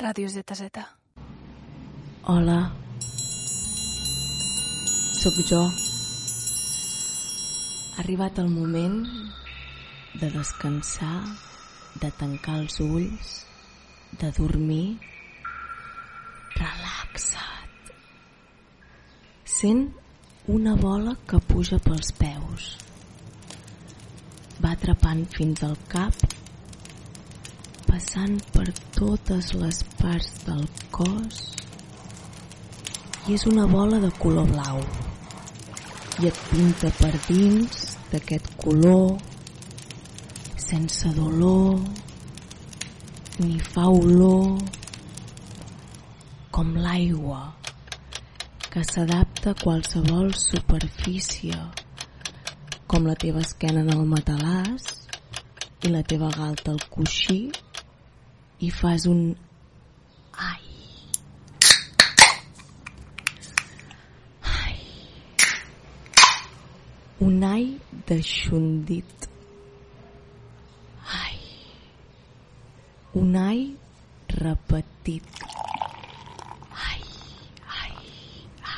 Ràdio ZZ. Hola. Sóc jo. Ha arribat el moment de descansar, de tancar els ulls, de dormir. Relaxa't. Sent una bola que puja pels peus. Va atrapant fins al cap, passant per totes les parts del cos i és una bola de color blau. I et pinta per dins d'aquest color sense dolor ni fa olor com l'aigua que s'adapta a qualsevol superfície com la teva esquena en el matalàs i la teva galta al coixí i fas un ai. Ai. Un ai de xundit. Ai. Un ai repetit ai ai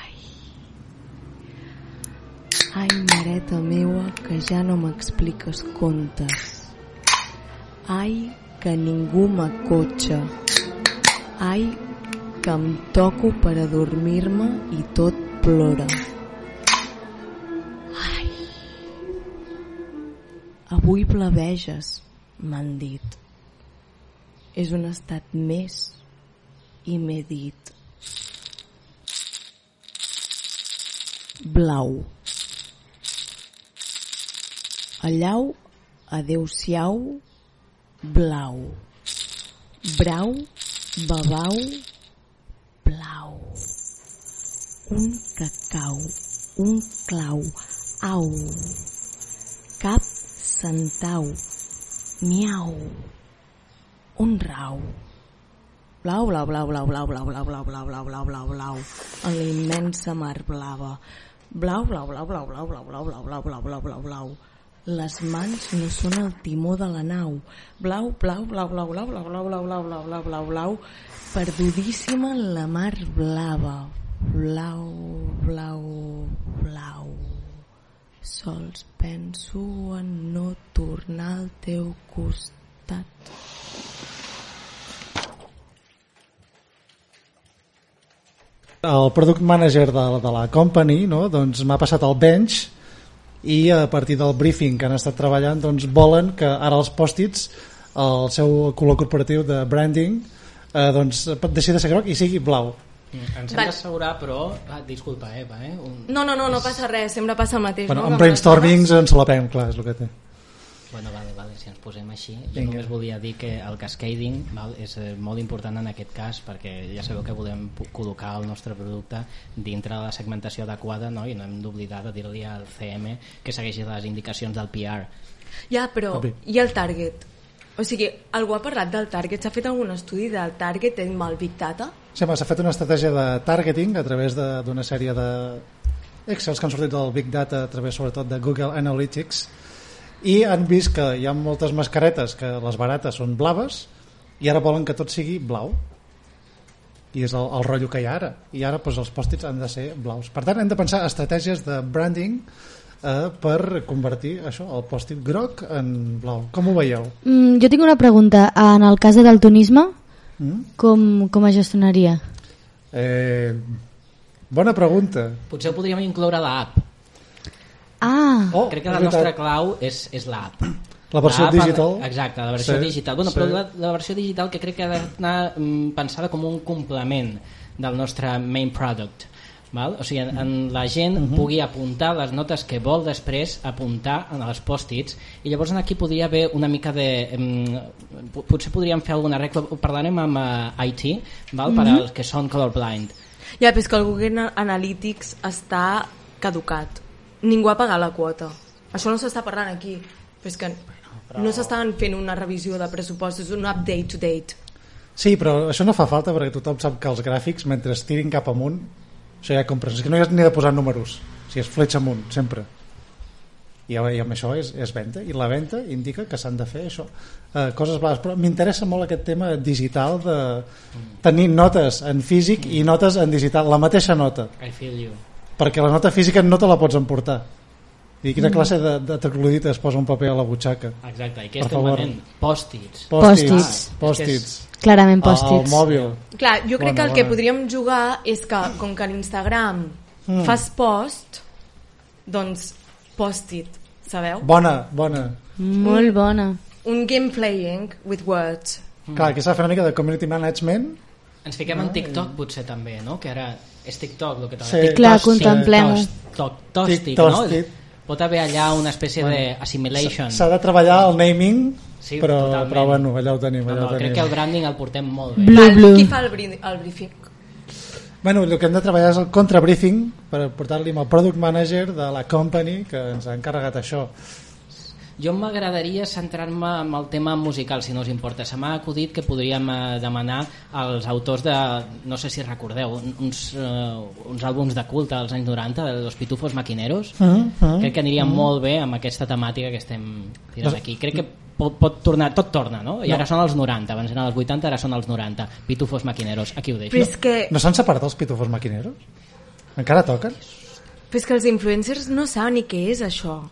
ai ai mareta meua que ja no m'expliques contes. Ai que ningú m'acotxa. Ai que em toco per adormir-me i tot plora. Ai. Avui blaveges m'han dit. És un estat més i m'he dit. Blau allau adeu-siau blau brau babau blau un cacau un clau au cap centau miau un rau blau blau blau blau blau blau blau blau blau blau blau blau blau en la immensa mar blava blau blau blau blau blau blau blau blau blau blau blau blau blau les mans no són el timó de la nau. Blau, blau, blau, blau, blau, blau, blau, blau, blau, blau, blau, blau, blau, perdudíssima en la mar blava. Blau, blau, blau. Sols penso en no tornar al teu costat. El product manager de, de la company no, doncs m'ha passat el bench i a partir del briefing que han estat treballant doncs volen que ara els pòstits el seu color corporatiu de branding eh, doncs deixi de ser groc i sigui blau Mm, Ens hem d'assegurar, però... Ah, disculpa, Eva, eh? Un... No, no, no, no passa res, sempre passa el mateix. bueno, no? en brainstormings ens la pem, clar, és el que té Bueno, vale, vale, si ens posem així. Jo Vinga. només volia dir que el cascading val, és eh, molt important en aquest cas perquè ja sabeu que volem col·locar el nostre producte dintre de la segmentació adequada no? i no hem d'oblidar de dir-li al CM que segueixi les indicacions del PR. Ja, però, Obvi. i el target? O sigui, algú ha parlat del target? S'ha fet algun estudi del target amb el Big Data? Sí, s'ha fet una estratègia de targeting a través de- d'una sèrie de Excels que han sortit del Big Data a través sobretot de Google Analytics i han vist que hi ha moltes mascaretes que les barates són blaves i ara volen que tot sigui blau i és el, el rotllo que hi ha ara i ara doncs, els pòstits han de ser blaus per tant hem de pensar estratègies de branding eh, per convertir això, el pòstit groc en blau com ho veieu? Mm, jo tinc una pregunta. En el cas de daltonisme, Mm? com, com es gestionaria? Eh, bona pregunta Potser podríem incloure a l'app. Ah, oh, Crec que la veritat. nostra clau és, és l'app. La versió L'app, digital. Exacte, la versió Sí, digital. Bueno, sí. però la, la versió digital que crec que ha d'anar mm, pensada com un complement del nostre main product. Val? O sigui, en, en la gent uh Mhm. -huh. pugui apuntar les notes que vol després apuntar en els pòstits i llavors aquí podria haver una mica de em, po- potser podríem fer alguna regla parlarem amb uh, IT val? per Mhm. als que són colorblind Ja, però és que el Google Analytics està caducat. Ningú ha pagat la quota. Això no s'està parlant aquí. Però és que no s'estan fent una revisió de pressupostos, un update to date. Sí, però això no fa falta perquè tothom sap que els gràfics, mentre es tirin cap amunt, això ja compres. És que no hi has ni de posar números. O sigui, és fletxa amunt, sempre. i, i amb això és, és venda i la venda indica que s'han de fer això eh, coses blaves, però m'interessa molt aquest tema digital de tenir notes en físic i notes en digital la mateixa nota, I feel you. Perquè la nota física no te la pots emportar i quina classe de, de troglodita es posa un paper a la butxaca Exacte, i què Per estem venent? Pòstits. Pòstits. pòstits Clarament al pòstits. mòbil Clar, jo crec Bona, que el que podríem jugar és que, com que a l'Instagram Mm. fas post, doncs post-it, sabeu? bona, bona Molt bona. Un game playing with words. clar, que s'ha de fer una mica de community management Ens fiquem en TikTok potser també, no? Que ara és TikTok el que t'ha Sí. Clar, contemplem-ho. Tòstic, Tic, no? tòstic. Pot haver allà una espècie d'assimilation. s'ha de treballar el naming Sí, però, totalment. però bueno, allà ho tenim, No, allà no, ho tenim. crec que el branding el portem molt bé. Blu, Val, blu. Qui fa el, el briefing? Bueno, el que hem de treballar és el contrabriefing per portar-li amb el product manager de la company que ens ha encarregat això. Jo m'agradaria centrar-me en el tema musical, si no us importa. Se m'ha acudit que podríem eh, demanar als autors de, no sé si recordeu, uns, eh, uns àlbums de culte dels anys 90, de Los Pitufos Maquineros. Mm -hmm. Crec que aniria molt bé amb aquesta temàtica que estem tirant aquí. Crec que pot, pot tornar, tot torna, no? I ara són els 90, abans eren els 80, ara són els 90. Pitufos Maquineros, aquí ho deixo. Però és que, No s'han separat els pitufos maquineros? Encara toquen? però és que els influencers no saben ni què és això.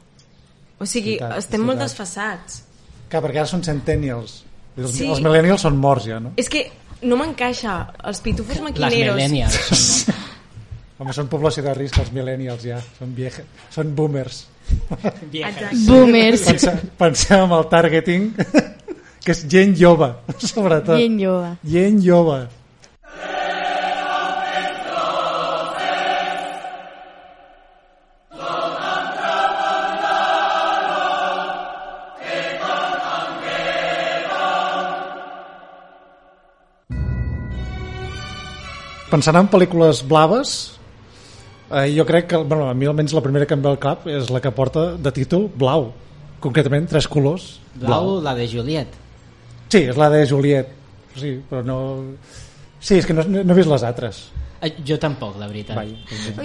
O sigui, Veritat, estem molt desfassats. Clar, perquè ara són centennials. Els, Sí. els millennials són morts ja, no? És que no m'encaixa. Els pitufos Les maquineros... millennials són... Home, són població de risc els millennials ja. Són, vieja, són boomers. Exacte. Boomers. Pensa, pensem en el targeting, que és gent jove, sobretot. Gent jove. Gent jove. Pensant en pel·lícules blaves, eh, jo crec que, bueno, a mi almenys la primera que em ve al cap és la que porta de títol blau, concretament tres colors. Blau, la de Juliet. Sí, és la de Juliet. Sí, però no... Sí, és que no, no he vist les altres. Eh, Jo tampoc, la veritat. Vai.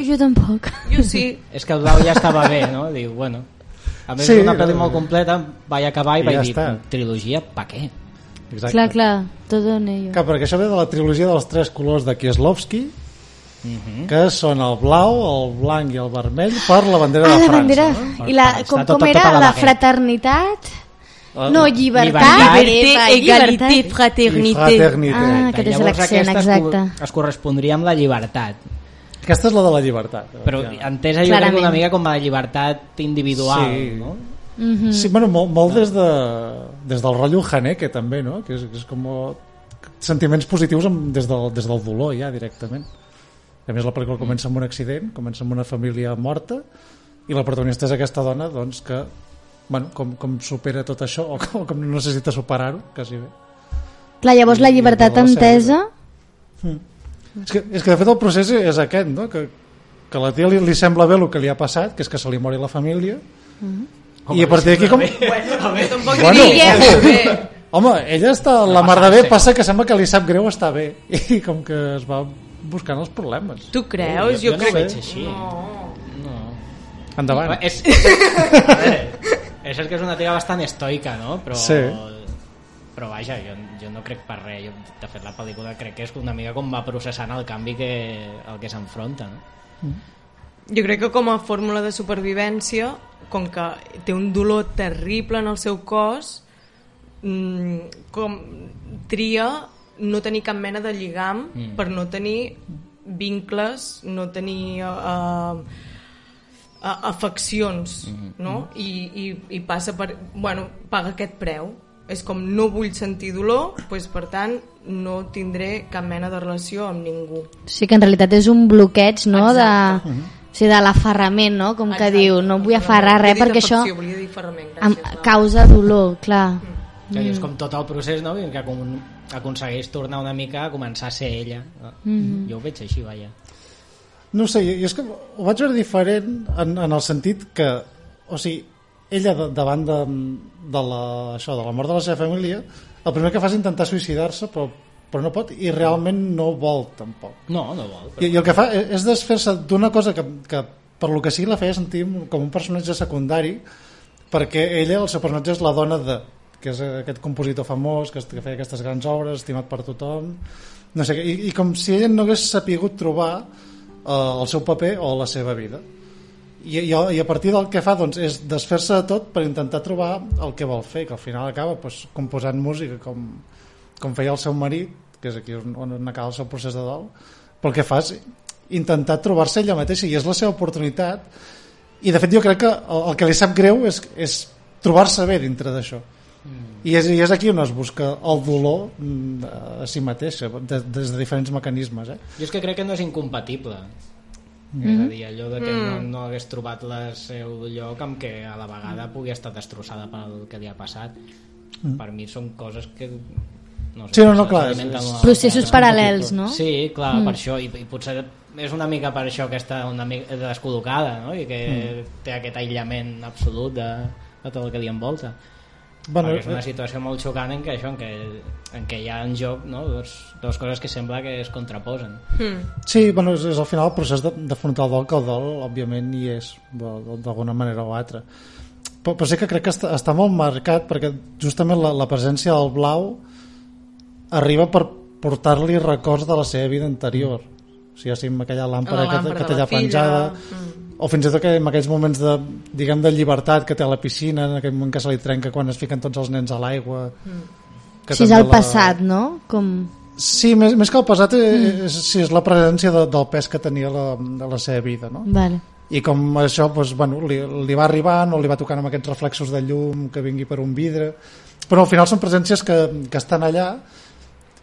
Jo tampoc. Jo sí. És que el blau ja estava bé, no? Diu, bueno... A més, Sí, una pel·li molt completa, vaig acabar i, i vaig ja dir, està. trilogia, pa què? Exacte. Clar, clar, tot en ello. Clar, perquè això ve de la trilogia dels tres colors de Kieslowski, Mhm. que són el blau, el blanc i el vermell per la bandera Ah, de la França. bandera. No? I la, Està com, tot- com tot era? a la La fraternitat? Ah, No, llibertat. Llibertat. I fraternité. fraternité. Ah, que és l'accent, aquesta es exacte. Es correspondria amb la llibertat. Aquesta és la de la llibertat. Però Ja. entesa jo crec una mica com a llibertat individual, Sí. no? Mhm. Sí, bueno, molt, molt des, de, des del rotllo Haneke també, no? Que és, que és com sentiments positius amb, des, del, des del dolor ja directament. A més la pel·lícula comença amb un accident, comença amb una família morta i la protagonista és aquesta dona doncs, que bueno, com, com supera tot això o com, com necessita superar-ho, quasi bé. Clar, llavors la I- llibertat la cèl·lula. entesa... És que, és que de fet el procés és aquest, no? que, que a la tia li, li sembla bé el que li ha passat, que és que se li mori la família, i a partir d'aquí com... Tampoc Bueno, ojo. bé. Home, ella està la mar de bé, passa que sembla que li sap greu estar bé i com que es va buscant els problemes. Tu creus? jo Jo, no crec... ho veig així. No. No. Endavant. És, és, a veure, és cert que és una tia bastant estoica, no? Però, Sí. però vaja, jo, jo no crec per res. Jo, de fet, la pel·lícula crec que és una mica com va processant el canvi que, el que s'enfronta, no? Jo crec que com a fórmula de supervivència, com que té un dolor terrible en el seu cos, mm, com tria no tenir cap mena de lligam mm. per no tenir vincles, no tenir uh, uh, afeccions, mm -hmm. no? I, i, I passa per... Bueno, paga aquest preu. És com no vull sentir dolor, doncs per tant no tindré cap mena de relació amb ningú. Sí que en realitat és un bloqueig, no?, de, Exacte. O sigui, de l'aferrament, no?, com que Exacte. diu, no em vull aferrar a res perquè això em causa dolor, clar. Que és com tot el procés, no? Que com, aconsegueix tornar una mica a començar a ser ella. Mhm. Jo ho veig així, vaja. No ho sé, jo, és que ho vaig veure diferent en, en el sentit que, o sigui, ella de, davant de, de, la, això, de la mort de la seva família, el primer que fa és intentar suïcidar-se, però, però no pot, i realment no vol tampoc. No, no vol. I, i el que fa és, és desfer-se d'una cosa que, que per lo que sí la feia sentir com un personatge secundari perquè ella, el seu personatge és la dona de que és aquest compositor famós que, que feia aquestes grans obres, estimat per tothom no sé, i, i com si ella no hagués sapigut trobar eh, el seu paper o la seva vida i, i, a- i a partir del que fa doncs, és desfer-se de tot per intentar trobar el que vol fer, que al final acaba doncs, composant música com, com feia el seu marit que és aquí on, on acaba el seu procés de dol però el que fa és intentar trobar-se ella mateixa i és la seva oportunitat i de fet jo crec que el, el que li sap greu és, és trobar-se bé dintre d'això i és, i és aquí on es busca el dolor mm, a si mateixa de, des de diferents mecanismes eh? Jo és que crec que no és incompatible. Mm -hmm. És a dir, allò de que no, no hagués trobat el seu lloc amb que a la vegada pugui estar destrossada pel que li ha passat. Mm. Per mi són coses que... No sé, Sí, no, no, clar, és- a Processos paral·lels, no? Sí, clar, mm. per això, i, i potser és una mica per això que està una mica descol·locada, no? I que mm. té aquest aïllament absolut de, de tot el que li envolta. bueno, Perquè és una situació molt xocant en què, això, en què, en què hi ha en joc no? dos, dos coses que sembla que es contraposen. Sí, bueno, és, és al final el procés de- d'afrontar el dol, que el dol, òbviament, hi és, d'alguna manera o altra. Però, però sí que crec que està, està molt marcat, perquè justament la, la presència del blau arriba per portar-li records de la seva vida anterior. O sigui, sigui amb aquella làmpara, La que, làmpara que de té la allà penjada, mm. o fins i tot que en aquells moments de, diguem, de llibertat que té a la piscina, en aquell moment que se li trenca quan es fiquen tots els nens a l'aigua... que Si és el passat, no? Com... Sí, més, més que el passat mm. és, sí, és la presència de, del pes que tenia la, de la seva vida no? Vale. i com això doncs, bueno, li, li va arribar no li va tocant amb aquests reflexos de llum que vingui per un vidre però al final són presències que, que estan allà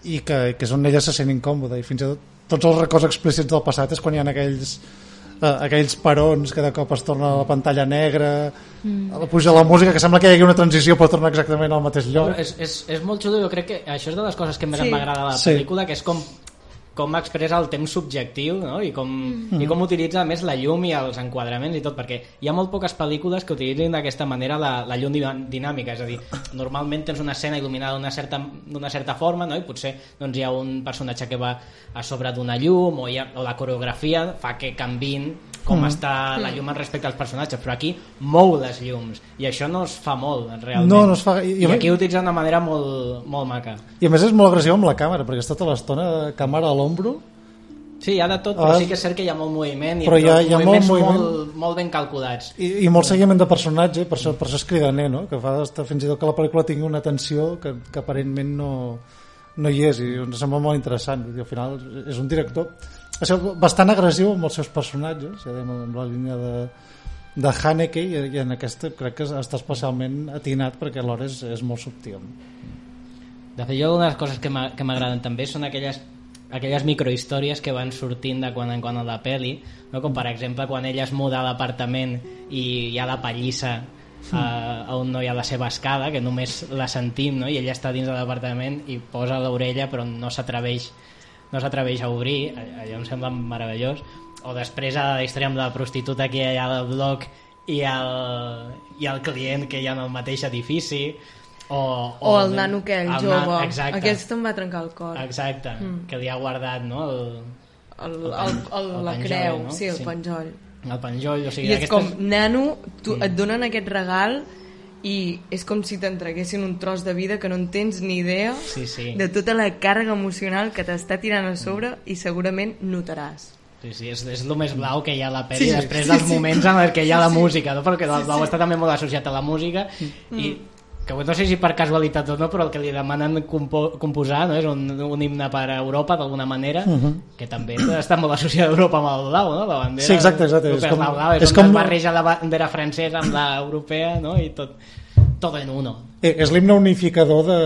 i que, que és on ella se sent incòmoda i fins i tot tots els records explícits del passat és quan hi ha aquells eh, aquells perons que de cop es torna a la pantalla negra mm. puja la música que sembla que hi hagi una transició però torna exactament al mateix lloc És, és, és molt xulo, jo crec que això és de les coses que més Sí. sí. m'agrada de la Sí. pel·lícula, que és com com expressa el temps subjectiu no? I, com, mm. i com utilitza més la llum i els enquadraments i tot, perquè hi ha molt poques pel·lícules que utilitzin d'aquesta manera la, la llum dinà- dinàmica, és a dir, normalment tens una escena il·luminada d'una certa, certa forma no? i potser doncs, hi ha un personatge que va a sobre d'una llum o, ha, o la coreografia fa que canvin com mm. està la llum respecte als personatges, però aquí mou les llums i això no es fa molt realment. No, no es fa- i- I, i- aquí ho utilitza d'una manera molt, molt maca. i a més és molt agressiu amb la càmera perquè és tota l'estona càmera a l'ombro Sí, hi ha de tot, però Ah, sí que és cert que hi ha molt moviment i però hi ha- hi ha molt moviments moviment. molt, molt ben calculats. i, i molt seguiment de personatge per això, per això és cridaner no? que fa estar fins i tot que la pel·lícula tingui una tensió que, que aparentment no, no hi és i ens sembla molt interessant dir, al final és un director això, bastant agressiu amb els seus personatges ja dèiem, amb la línia de, de Haneke i, i en aquesta crec que està especialment atinat perquè alhora és, és molt subtil De fet, jo una de les coses que m'a- que m'agraden també són aquelles aquelles microhistòries que van sortint de quan en quan a la peli, no? com per exemple quan ella es muda a l'apartament i hi ha la pallissa a, a on no hi ha la seva escala, que només la sentim, no? i ella està dins de l'apartament i posa l'orella però no s'atreveix no s'atreveix a obrir, allò em sembla meravellós, o després a història amb la prostituta que hi ha al bloc i el, i el client que hi ha en el mateix edifici, o, O el nano aquell, el jove. nan- exacte. Aquest em va trencar el cor. Exacte, mm. que li ha guardat no, el, El, el, el, el la penjoll, creu, no? sí, el Sí. penjoll. el penjoll, o sigui, I és com, d'aquestes- nano, tu, et donen aquest regal i és com si t'entreguessin un tros de vida que no en tens ni idea Sí, sí. de tota la càrrega emocional que t'està tirant a sobre i segurament notaràs. Sí, sí, és, és el més blau que hi ha a la pel·li Sí, sí, després sí, dels sí. moments en què hi ha la música, no? perquè el blau està també molt associat a la música Mm. i que no sé si per casualitat o no, però el que li demanen compo composar no? és un, un himne per a Europa d'alguna manera, que també està molt associat a Europa amb el blau, no? la bandera Mhm. Sí, exacte, exacte. És com- blau, és, és com- barreja la bandera francesa amb la europea no? i tot, tot en uno Eh, és l'himne unificador de,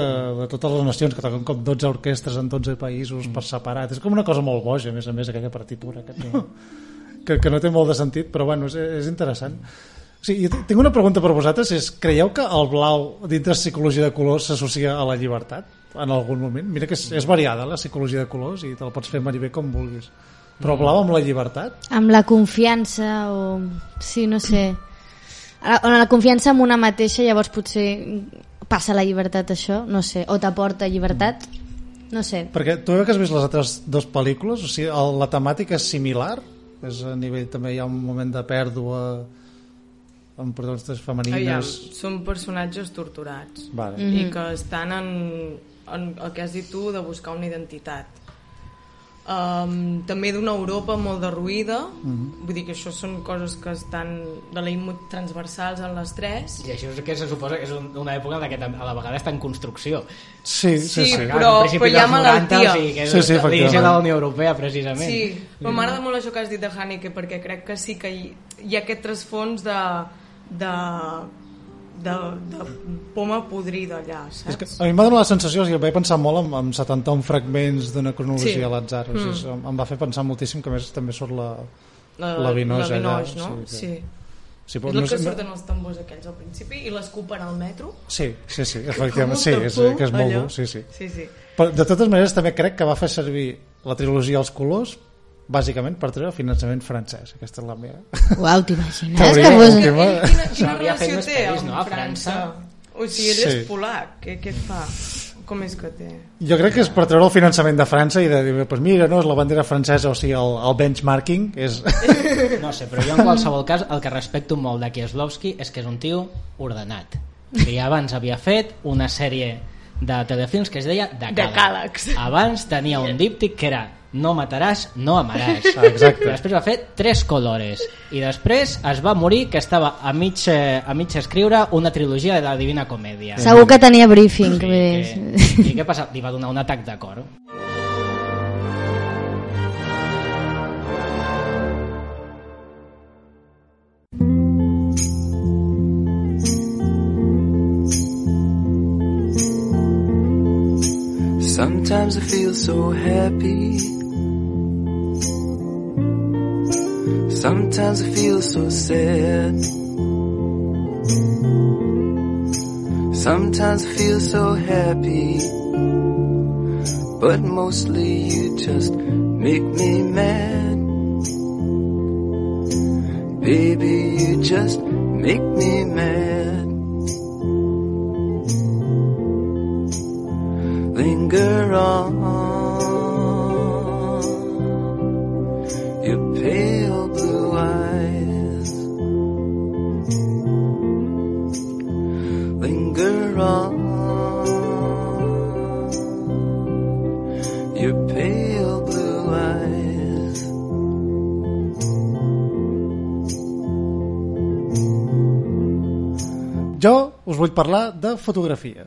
de totes les nacions que toquen com 12 orquestres en 12 països per separat és com una cosa molt boja a més a més aquella partitura que, no, que, que no té molt de sentit però bueno, és, és interessant o sigui, jo tinc una pregunta per vosaltres és, creieu que el blau dintre de psicologia de colors s'associa a la llibertat en algun moment? Mira que és, és variada la psicologia de colors i te'l pots fer mariber com vulguis però blau amb la llibertat? Amb la confiança o... Sí, no sé. On la confiança en una mateixa llavors potser passa la llibertat això, no sé. O t'aporta llibertat, no sé. Perquè tu que has vist les altres dues pel·lícules, o sigui, la temàtica és similar És a nivell també hi ha un moment de pèrdua amb protagonistes Aviam, femenines. són personatges torturats Vale. mm -hmm. i que estan en, en el que has dit tu de buscar una identitat um, també d'una Europa molt derruïda mm -hmm. vull dir que això són coses que estan de leitmotiv transversals en les tres I això és que se suposa que és un- una època en la que a la vegada està en construcció. Sí, sí, Sí, sí. però- però hi ha dels 90, malaltia. O sigui, que és Sí, sí, l'inici de la Unió Europea, precisament. Sí, però m'agrada molt això que has dit de Haneke perquè crec que sí que hi, hi ha aquest trasfons de, de, de, de poma podrida allà, És saps? que a mi m'ha donat la sensació, o sigui, vaig pensar molt en, en 71 fragments d'una cronologia Sí. a l'atzar, o sigui, em, em va fer pensar moltíssim que més també surt la, La, la Vinoix la allà, Vinoix, no? sí, Sí. que- sí, És però el no que surten els tambors aquells al principi i l'escupen al metro. Sí, sí, sí, efectivament, sí, és, que és molt allò. dur, sí, sí. Sí, sí. Però de totes maneres també crec que va fer servir la trilogia Els colors bàsicament per treure finançament francès. Aquesta és la meva. Uau, t'imagines? Que de fos... quina, quina fet relació més té amb no, a França? O sigui, ell Sí. és polac. Què, què et fa? Com és que té? Jo crec que és per treure el finançament de França i de dir, pues mira, no, és la bandera francesa, o sigui, el, el benchmarking és... No sé, però jo en qualsevol cas el que respecto molt de Kieslowski és que és un tio ordenat. Que ja abans havia fet una sèrie de telefilms que es deia Decàlegs. Decàlegs. Abans tenia un díptic que era no mataràs, no amaràs. Exacte. I després va fer tres colores. I després es va morir que estava a mig, eh, a mig escriure una trilogia de la Divina Comèdia. Segur que tenia briefing. Vull que. I què passa? Li va donar un atac de cor. Sometimes I feel so happy. Sometimes I feel so sad. Sometimes I feel so happy. But mostly you just make me mad. Baby, you just make me mad. Parlar de fotografia.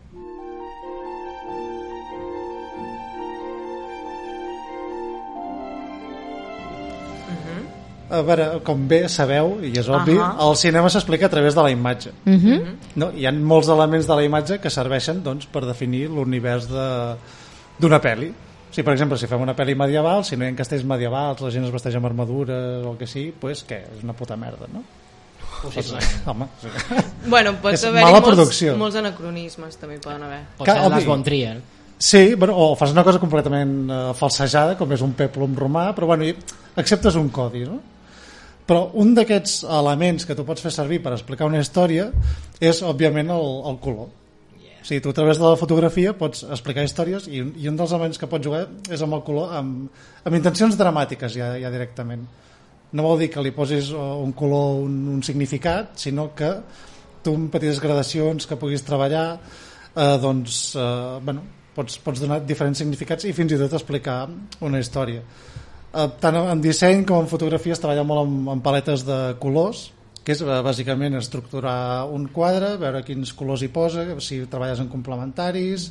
A veure, com bé sabeu, i és obvi, Ahà. el cinema s'explica a través de la imatge. Mhm. No? Hi ha molts elements de la imatge que serveixen doncs, per definir l'univers de- d'una pel·li. Si, per exemple, si fem una pel·li medieval, si no hi ha castells medievals, la gent es vesteix amb armadures o el que sigui, pues, què? És una puta merda, no? Possible. Home, sí. Bueno, pot És haver-hi mala molts, producció. molts anacronismes, també hi poden haver. Pot Que, ser Las obvi. von Trier. Sí, bueno, o fas una cosa completament eh, falsejada, com és un peplum romà, però bueno, i acceptes un codi, no? Però un d'aquests elements que tu pots fer servir per explicar una història és, òbviament, el, el color. O sigui, tu a través de la fotografia pots explicar històries i, un- i un dels elements que pots jugar és amb el color, amb, amb intencions dramàtiques ja, ja directament. No vol dir que li posis eh, un color, un, un significat, sinó que tu amb petites gradacions que puguis treballar eh, doncs, eh, bueno, pots, pots donar diferents significats i fins i tot explicar una història. Eh, tant en disseny com en fotografia es treballa molt amb, amb paletes de colors, que és bàsicament estructurar un quadre, veure quins colors hi posa, si treballes en complementaris,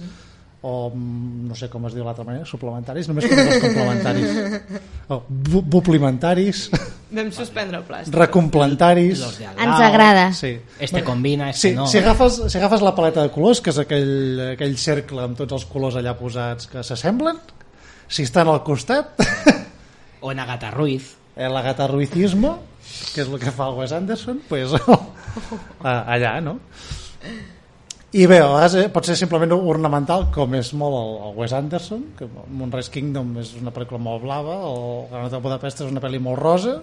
o no sé com es diu l'altra manera, suplementaris, només conec els complementaris. O bu buplimentaris, Vam suspendre el plàstic. al Ens agrada. Sí. Este combina, este Sí, no. si, agafes, si agafes la paleta de colors, que és aquell, aquell cercle amb tots els colors allà posats que s'assemblen, si estan al costat, O en Agatha Ruiz. el agatarruizismo, que és el que fa el Wes Anderson, pues, allà, no? I bé, a vegades eh, pot ser simplement ornamental, com és molt el, el Wes Anderson, que Moonrise Kingdom és una pel·lícula molt blava, o Gran Hotel Budapest és una pel·li molt rosa,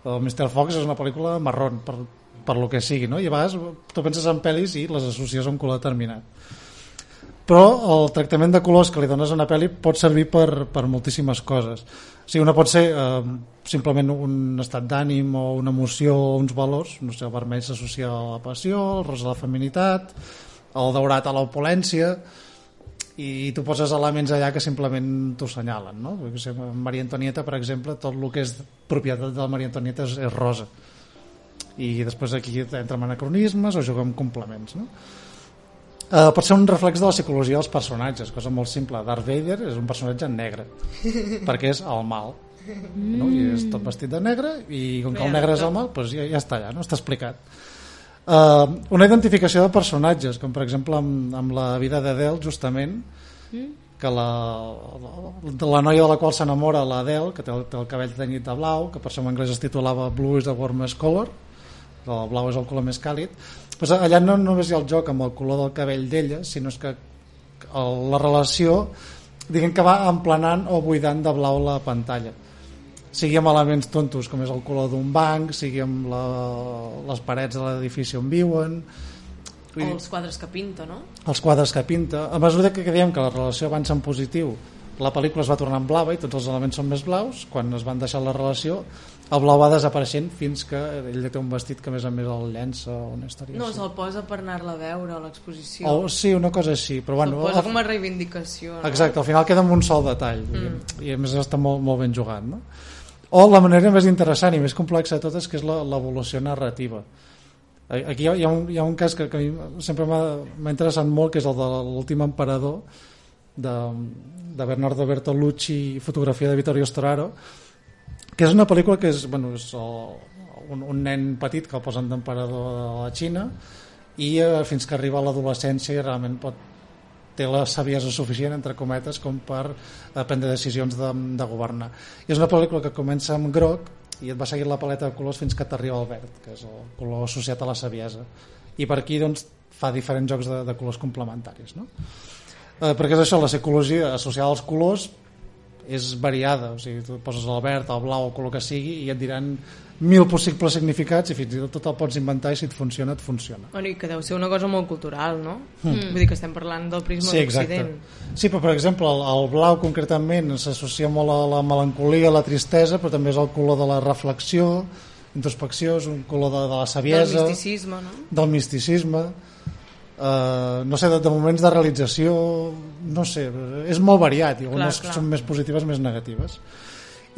o Mr. Fox és una pel·lícula marrón, per, per lo que sigui, no? I a vegades tu penses en pel·lis i les associes a un color determinat. però el tractament de colors que li dones a una pel·li pot servir per, per moltíssimes coses sigui, una pot ser eh, simplement un estat d'ànim o una emoció o uns valors no sé, el vermell s'associa a la passió el rosa a la feminitat el daurat a l'opulència i tu poses elements allà que simplement t'ho senyalen no? Perquè, Maria Antonieta per exemple tot el que és propietat de la Maria Antonieta és, és rosa i després aquí entrem anacronismes o juguem complements no? Uh, pot ser un reflex de la psicologia dels personatges, cosa molt simple. Darth Vader és un personatge negre, perquè és el mal. No? I és tot vestit de negre, i com que el negre és el mal, doncs ja, ja està allà, no? està explicat. Uh, una identificació de personatges, com per exemple amb, amb la vida d'Adele, justament, que la, la, la noia de la qual s'enamora l'Adele, que té el, té el cabell tenyit de blau, que per això en anglès es titulava Blue is the warmest color, el blau és el color més càlid, pues allà no només hi ha el joc amb el color del cabell d'ella, sinó és que el, la relació diguem que va emplenant o buidant de blau la pantalla. Sigui amb elements tontos com és el color d'un banc, sigui amb la, les parets de l'edifici on viuen. O els quadres que pinta, no? els quadres que pinta. A mesura que diem que la relació avança en positiu la pel·lícula es va tornant blava i tots els elements són més blaus quan es van deixar la relació el blau va desapareixent fins que ell té un vestit que a més a més el llença on estaria No, així. se'l posa per anar-la a veure a l'exposició. o, sí, una cosa així però Se'l bueno, posa al- com a reivindicació. No? Exacte, al final queda amb un sol detall mm. i a més està molt, molt ben jugat no? o la manera més interessant i més complexa de totes que és la- l'evolució narrativa aquí hi ha, hi ha, un, hi ha un cas que, que a mi sempre m'ha interessat molt que és el de l'últim emperador de, de Bernardo Bertolucci fotografia de Vittorio Storaro que és una pel·lícula que és, bueno, és el, un, un nen petit que el posen d'emperador de la Xina i eh, fins que arriba a l'adolescència i realment pot té la saviesa suficient, entre cometes, com per eh, prendre decisions de, de governar. I és una pel·lícula que comença amb groc i et va seguir la paleta de colors fins que t'arriba al verd, que és el color associat a la saviesa. I per aquí doncs, fa diferents jocs de, de colors complementaris. No? Eh, perquè és això, la psicologia associada als colors és variada, o sigui, tu poses el verd, el blau, el color que sigui i et diran mil possibles significats i fins i tot tot el pots inventar i si et funciona, et funciona. Bueno, i que deu ser una cosa molt cultural, no? Mm. Vull dir que estem parlant del prisma Sí, d'Occident. Sí, però per exemple el, el blau concretament s'associa molt a la melancolia, a la tristesa, però també és el color de la reflexió, introspecció, és un color de, de la Del saviesa, misticisme, no? del misticisme, eh, no sé, de, de moments de realització, no sé, és molt variat, i algunes clar. són més positives, més negatives.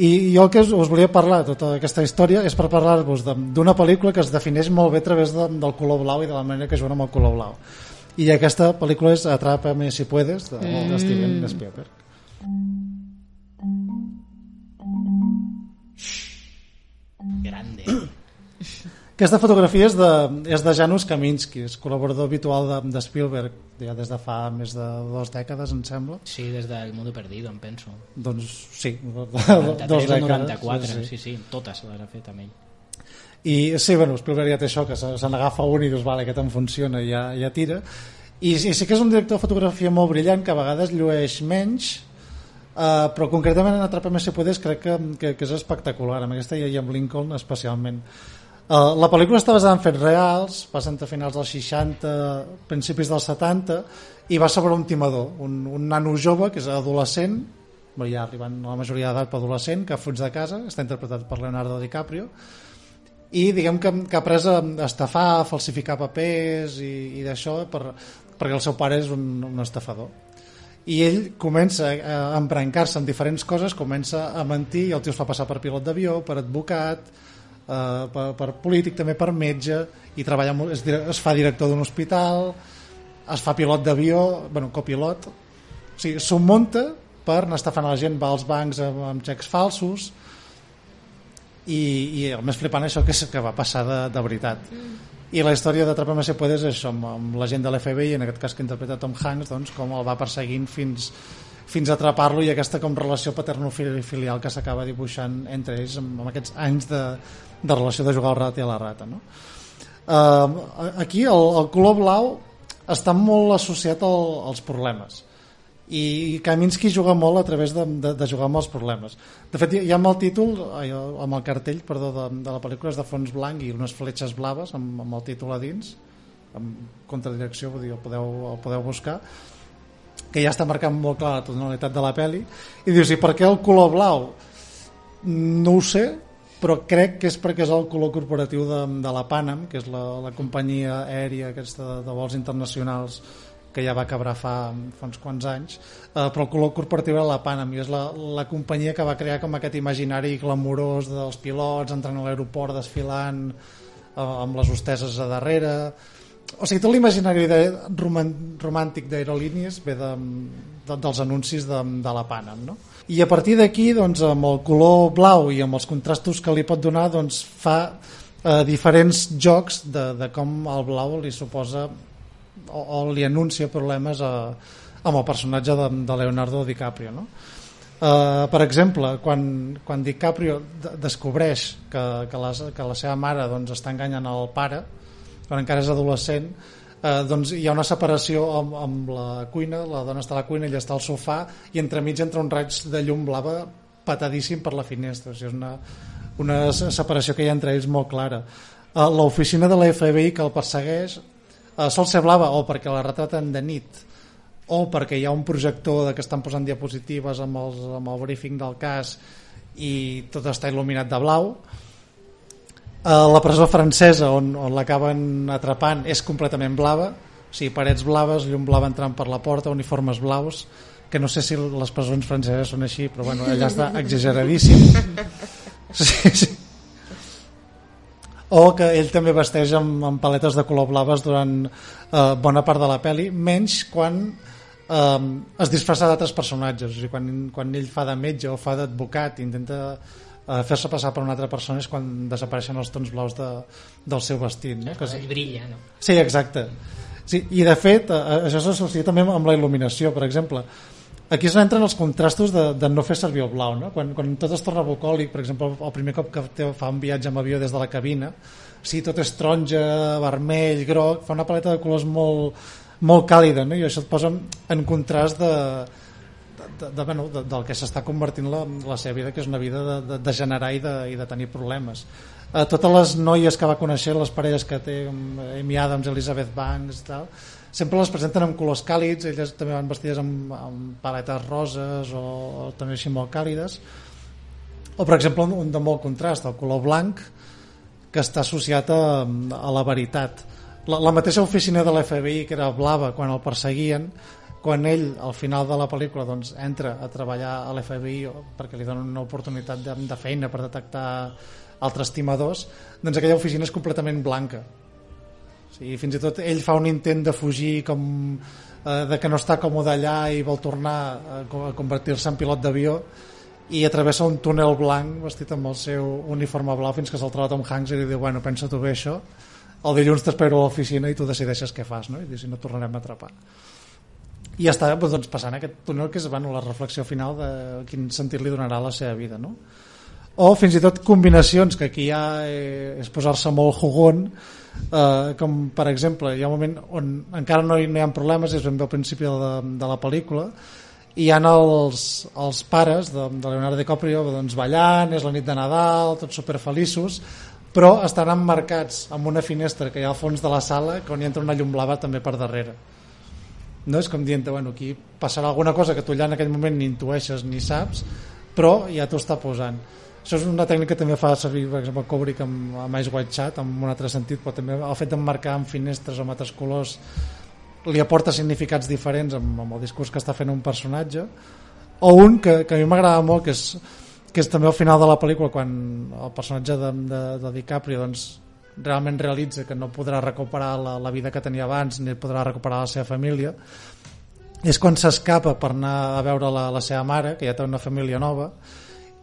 I jo el que us, us volia parlar de tota aquesta història és per parlar-vos de- d'una pel·lícula que es defineix molt bé a través de, del color blau i de la manera que juguen amb el color blau. I aquesta pel·lícula és Atrápame si puedes, de, mm. Steven Spielberg. Grande. Aquesta fotografia és de, és de Janusz Kaminski, és col·laborador habitual de, de Spielberg ja des de fa més de dues dècades, em sembla. Sí, des del Mundo Perdido, em penso. Doncs sí, de, de, 93 dos dècades. 94, sí, sí, sí, totes les ha fet amb ell. I sí, bueno, Spielberg ja té això, que se, se n'agafa un i dius, vale, aquest em funciona i ja, ja tira. I, I sí que és un director de fotografia molt brillant, que a vegades llueix menys, uh, però concretament en Atrapa'm si puedes crec que, que, que és espectacular, amb aquesta i amb Lincoln especialment. Uh, la pel·lícula està basada en fets reals, passa entre finals dels 60, principis dels 70, i va sobre un timador, un, un nano jove que és adolescent, ja arribant a la majoria d'edat per adolescent, que fuig de casa, està interpretat per Leonardo DiCaprio, i diguem que, que ha après a estafar, a falsificar papers i, i d'això per, perquè el seu pare és un, un estafador. I ell comença a embrancar-se en diferents coses, comença a mentir i el tio es fa passar per pilot d'avió, per advocat eh, per, per polític, també per metge i treballa, es, es fa director d'un hospital es fa pilot d'avió bueno, copilot. O sigui, s'ho munta per anar estafant la gent va als bancs amb, amb xecs falsos i, i el més flipant això que, és, que va passar de, de veritat. I la història d'Atrapa'm si puedes és això, amb, amb la gent de l'FBI en aquest cas que interpreta Tom Hanks doncs, com el va perseguint fins, fins a atrapar-lo i aquesta com relació paterno-filial que s'acaba dibuixant entre ells amb, amb aquests anys de, de relació de jugar al rat i a la rata no? uh, aquí el, el color blau està molt associat al, als problemes i Kaminski juga molt a través de, de, de jugar amb els problemes de fet hi ha amb el títol amb el cartell perdó, de, de la pel·lícula és de fons blanc i unes fletxes blaves amb, amb el títol a dins amb contradirecció vull dir, el podeu, el podeu buscar que ja està marcant molt clar la tonalitat de la peli i dius, i per què el color blau? no ho sé però crec que és perquè és el color corporatiu de, de la Panam que és la, la companyia aèria aquesta de, de vols internacionals que ja va acabar fa, fa uns quants anys eh, però el color corporatiu era la Panam i és la, la companyia que va crear com aquest imaginari glamurós dels pilots entrant a l'aeroport desfilant eh, amb les hosteses a darrere o sigui, tot l'imaginari romàntic d'aerolínies ve de, de, dels anuncis de, de la Panam no? I a partir d'aquí doncs, amb el color blau i amb els contrastos que li pot donar doncs, fa eh, diferents jocs de, de com el blau li suposa o, o li anuncia problemes a, amb el personatge de, de Leonardo DiCaprio no? Uh, per exemple, quan, quan DiCaprio descobreix que, que, la, que la seva mare doncs, està enganyant el pare quan encara és adolescent eh, doncs hi ha una separació amb, amb la cuina, la dona està a la cuina, ella està al sofà i entremig entra un raig de llum blava patadíssim per la finestra. O sigui, és una, una separació que hi ha entre ells molt clara. Eh, l'oficina de la FBI que el persegueix eh, sol ser blava o perquè la retraten de nit o perquè hi ha un projector de que estan posant diapositives amb, els, amb el briefing del cas i tot està il·luminat de blau la presó francesa on, on l'acaben atrapant és completament blava o sigui, parets blaves, llum blava entrant per la porta uniformes blaus que no sé si les presons franceses són així però bueno, allà està exageradíssim sí, sí. o que ell també vesteix amb, amb paletes de color blaves durant eh, bona part de la peli menys quan eh, es disfressa d'altres personatges o sigui, quan, quan ell fa de metge o fa d'advocat intenta eh, fer-se passar per una altra persona és quan desapareixen els tons blaus de, del seu vestit no? que ell brilla no? sí, exacte sí, i de fet eh, això s'associa també amb la il·luminació per exemple aquí es entren els contrastos de, de no fer servir el blau no? quan, quan tot es torna bucòlic per exemple el primer cop que fa un viatge amb avió des de la cabina sí, tot és taronja, vermell, groc fa una paleta de colors molt, molt càlida no? i això et posa en contrast de, de, de, bueno, de, del que s'està convertint la, la seva vida, que és una vida de, de, de generar i de, i de tenir problemes. Eh, totes les noies que va conèixer, les parelles que té, Amy Adams, Elizabeth Banks, tal, sempre les presenten amb colors càlids, elles també van vestides amb, amb paletes roses o, o també així molt càlides. O, per exemple, un, un de molt contrast, el color blanc, que està associat a, a la veritat. La, la mateixa oficina de l'FBI, que era blava quan el perseguien, quan ell al final de la pel·lícula doncs, entra a treballar a l'FBI perquè li donen una oportunitat de, de feina per detectar altres timadors doncs aquella oficina és completament blanca. O sigui, fins i tot ell fa un intent de fugir com eh, de que no està còmode allà i vol tornar a, a convertir-se en pilot d'avió i atravessa un túnel blanc vestit amb el seu uniforme blau fins que se'l troba Tom Hanks i li diu, bueno, pensa tu bé això. El dilluns t'espero a l'oficina i tu decideixes què fas no? i si no tornarem a atrapar i està doncs, passant aquest túnel que és bueno, la reflexió final de quin sentit li donarà la seva vida no? o fins i tot combinacions que aquí ja eh, és posar-se molt jugón eh, com per exemple hi ha un moment on encara no hi, no hi ha problemes és ben bé al principi de, de la pel·lícula i hi ha els, els pares de, de Leonardo DiCaprio doncs, ballant, és la nit de Nadal tots superfeliços però estan emmarcats amb una finestra que hi ha al fons de la sala que on hi entra una llum blava també per darrere no és com dient bueno, aquí passarà alguna cosa que tu allà en aquell moment ni intueixes ni saps però ja t'ho està posant. Això és una tècnica que també fa servir per exemple Kubrick amb, amb Ice White Chat en un altre sentit però també el fet d'emmarcar amb finestres o amb altres colors li aporta significats diferents amb, amb el discurs que està fent un personatge. O un que, que a mi m'agrada molt que és, que és també al final de la pel·lícula quan el personatge de, de, de DiCaprio doncs, realment realitza que no podrà recuperar la, la vida que tenia abans ni podrà recuperar la seva família és quan s'escapa per anar a veure la, la seva mare que ja té una família nova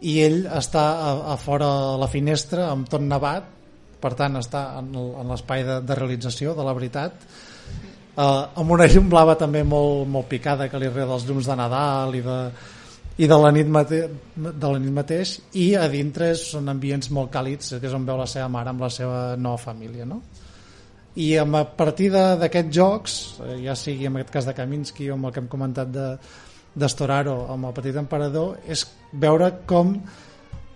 i ell està a, a fora la finestra amb tot nevat per tant està en l'espai de, de realització de la veritat eh, amb una llum blava també molt, molt picada que li reda dels llums de Nadal i de, i de la nit, mate de la nit mateix i a dintre són ambients molt càlids que és on veu la seva mare amb la seva nova família no? i a partir d'aquests jocs eh, ja sigui en aquest cas de Kaminsky o amb el que hem comentat de, amb el petit emperador és veure com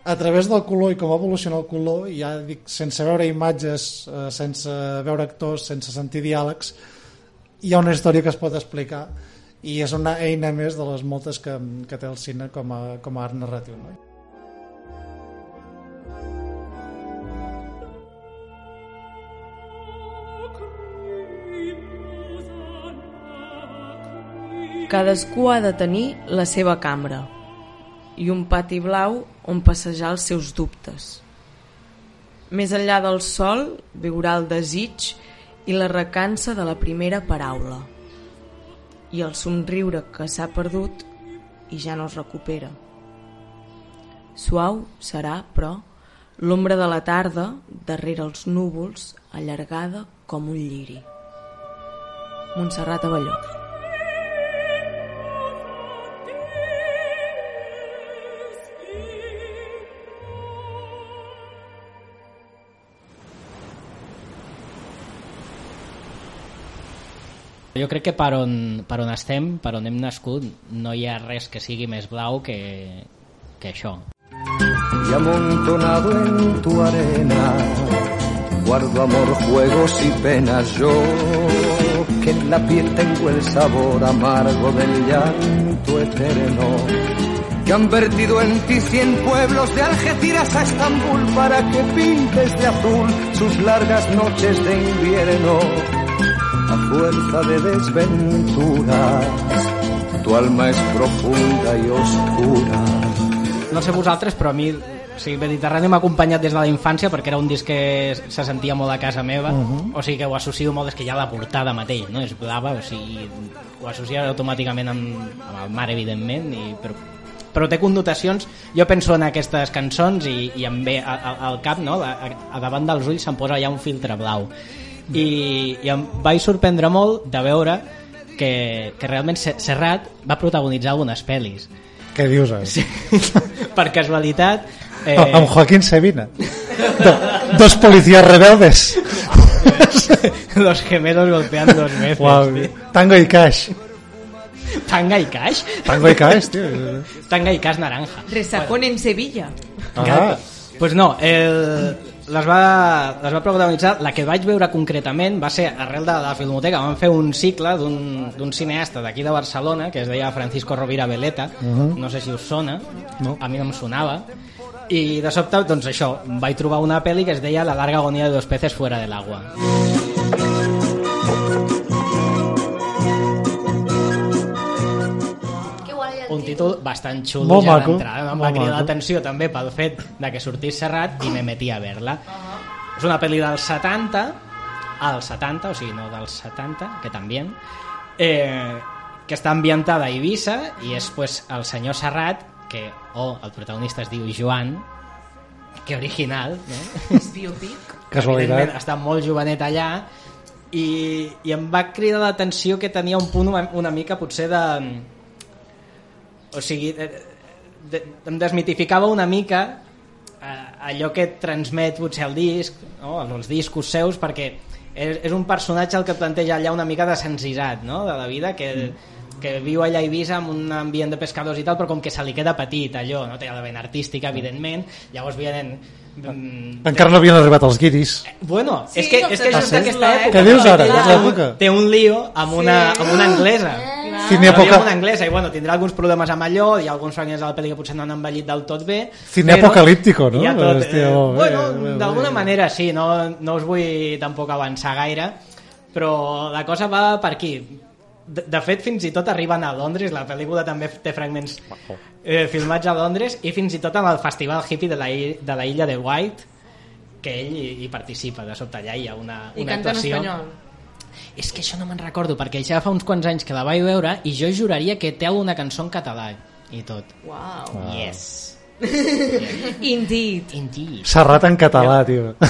a través del color i com evoluciona el color ja dic, sense veure imatges eh, sense veure actors, sense sentir diàlegs hi ha una història que es pot explicar i és una eina més de les moltes que, que té el cine com a, com a art narratiu no? Cadascú ha de tenir la seva cambra i un pati blau on passejar els seus dubtes. Més enllà del sol viurà el desig i la recança de la primera paraula i el somriure que s'ha perdut i ja no es recupera. Suau serà, però, l'ombra de la tarda darrere els núvols allargada com un lliri. Montserrat Avelló. Jo crec que per on, per on estem, per on hem nascut, no hi ha res que sigui més blau que, que això. y amontonado en tu arena guardo amor, juegos y penas yo que en la piel tengo el sabor amargo del llanto eterno que han vertido en ti cien pueblos de Algeciras a Estambul para que pintes de azul sus largas noches de invierno a fuerza de desventuras tu alma es profunda y oscura No sé vosaltres, però a mi o sigui, Mediterrani m'ha acompanyat des de la infància perquè era un disc que se sentia molt a casa meva uh -huh. o sigui que ho associo molt és que ja la portada mateix no? és blava, o sigui ho associa automàticament amb, amb el mar evidentment i, però, però té connotacions jo penso en aquestes cançons i, i em ve al, al cap no? a, a davant dels ulls se'm posa ja un filtre blau i, i em vaig sorprendre molt de veure que, que realment Serrat va protagonitzar algunes pel·lis què dius? Eh? Sí. per casualitat eh... amb Joaquín Sabina Do, dos policías rebeldes los gemelos golpeando dos veces wow. Tango y Cash Tanga y Cash Tango y Cash, tío Tanga y Cash naranja Resacón bueno. en Sevilla ah. pues no el, les va, les va protagonitzar la que vaig veure concretament va ser arrel de la Filmoteca. Vam fer un cicle d'un cineasta d'aquí de Barcelona que es deia Francisco Rovira Veleta. Uh -huh. no sé si us sona. No. a mi no em sonava. I de sobte, doncs això, vaig trobar una pel·li que es deia La larga agonia de dos peces fuera del agua un títol bastant xulo molt ja maco, d'entrada em va cridar l'atenció també pel fet de que sortís Serrat i me metí a veure-la és una pel·li dels 70 als 70, o sigui no dels 70 que també eh, que està ambientada a Eivissa i és pues, el senyor Serrat que, oh, el protagonista es diu Joan que original no? és biopic. Casualitat. Està molt jovenet allà i, i em va cridar l'atenció que tenia un punt una, una mica potser de o sigui de, de, em desmitificava una mica eh, allò que transmet potser el disc no? els discos seus perquè és, és un personatge el que planteja allà una mica de senzisat no? de la vida que, mm. que viu allà a Eivissa amb un ambient de pescadors i tal però com que se li queda petit allò no té la vena artística evidentment llavors vienen Mm, Encara no havien arribat els guiris. Bueno, Sí, és que, no és que just Ah, sí? aquesta època... Què dius ara? té És. Té un lío amb una, amb una anglesa. Cine Però època, amb una anglesa i bueno, tindrà alguns problemes amb allò i alguns fragments de la pel·li que potser no han envellit del tot bé Cine però apocalíptico, no? hi ha tot, Hòstia, eh, molt bé, bueno, d'alguna manera sí no, no us vull tampoc avançar gaire però la cosa va per aquí. De, de fet fins i tot arriben a Londres la pel·lícula també té fragments eh, filmats a Londres i fins i tot amb el festival hippie de la, i- de la illa de White que ell hi, hi participa de sobte allà hi ha una, i una canta en actuació. espanyol és que això no me'n recordo, perquè ja fa uns quants anys que la vaig veure i jo juraria que té alguna cançó en català i tot. wow. Yes. indeed Indeed. Serrat en català, tio.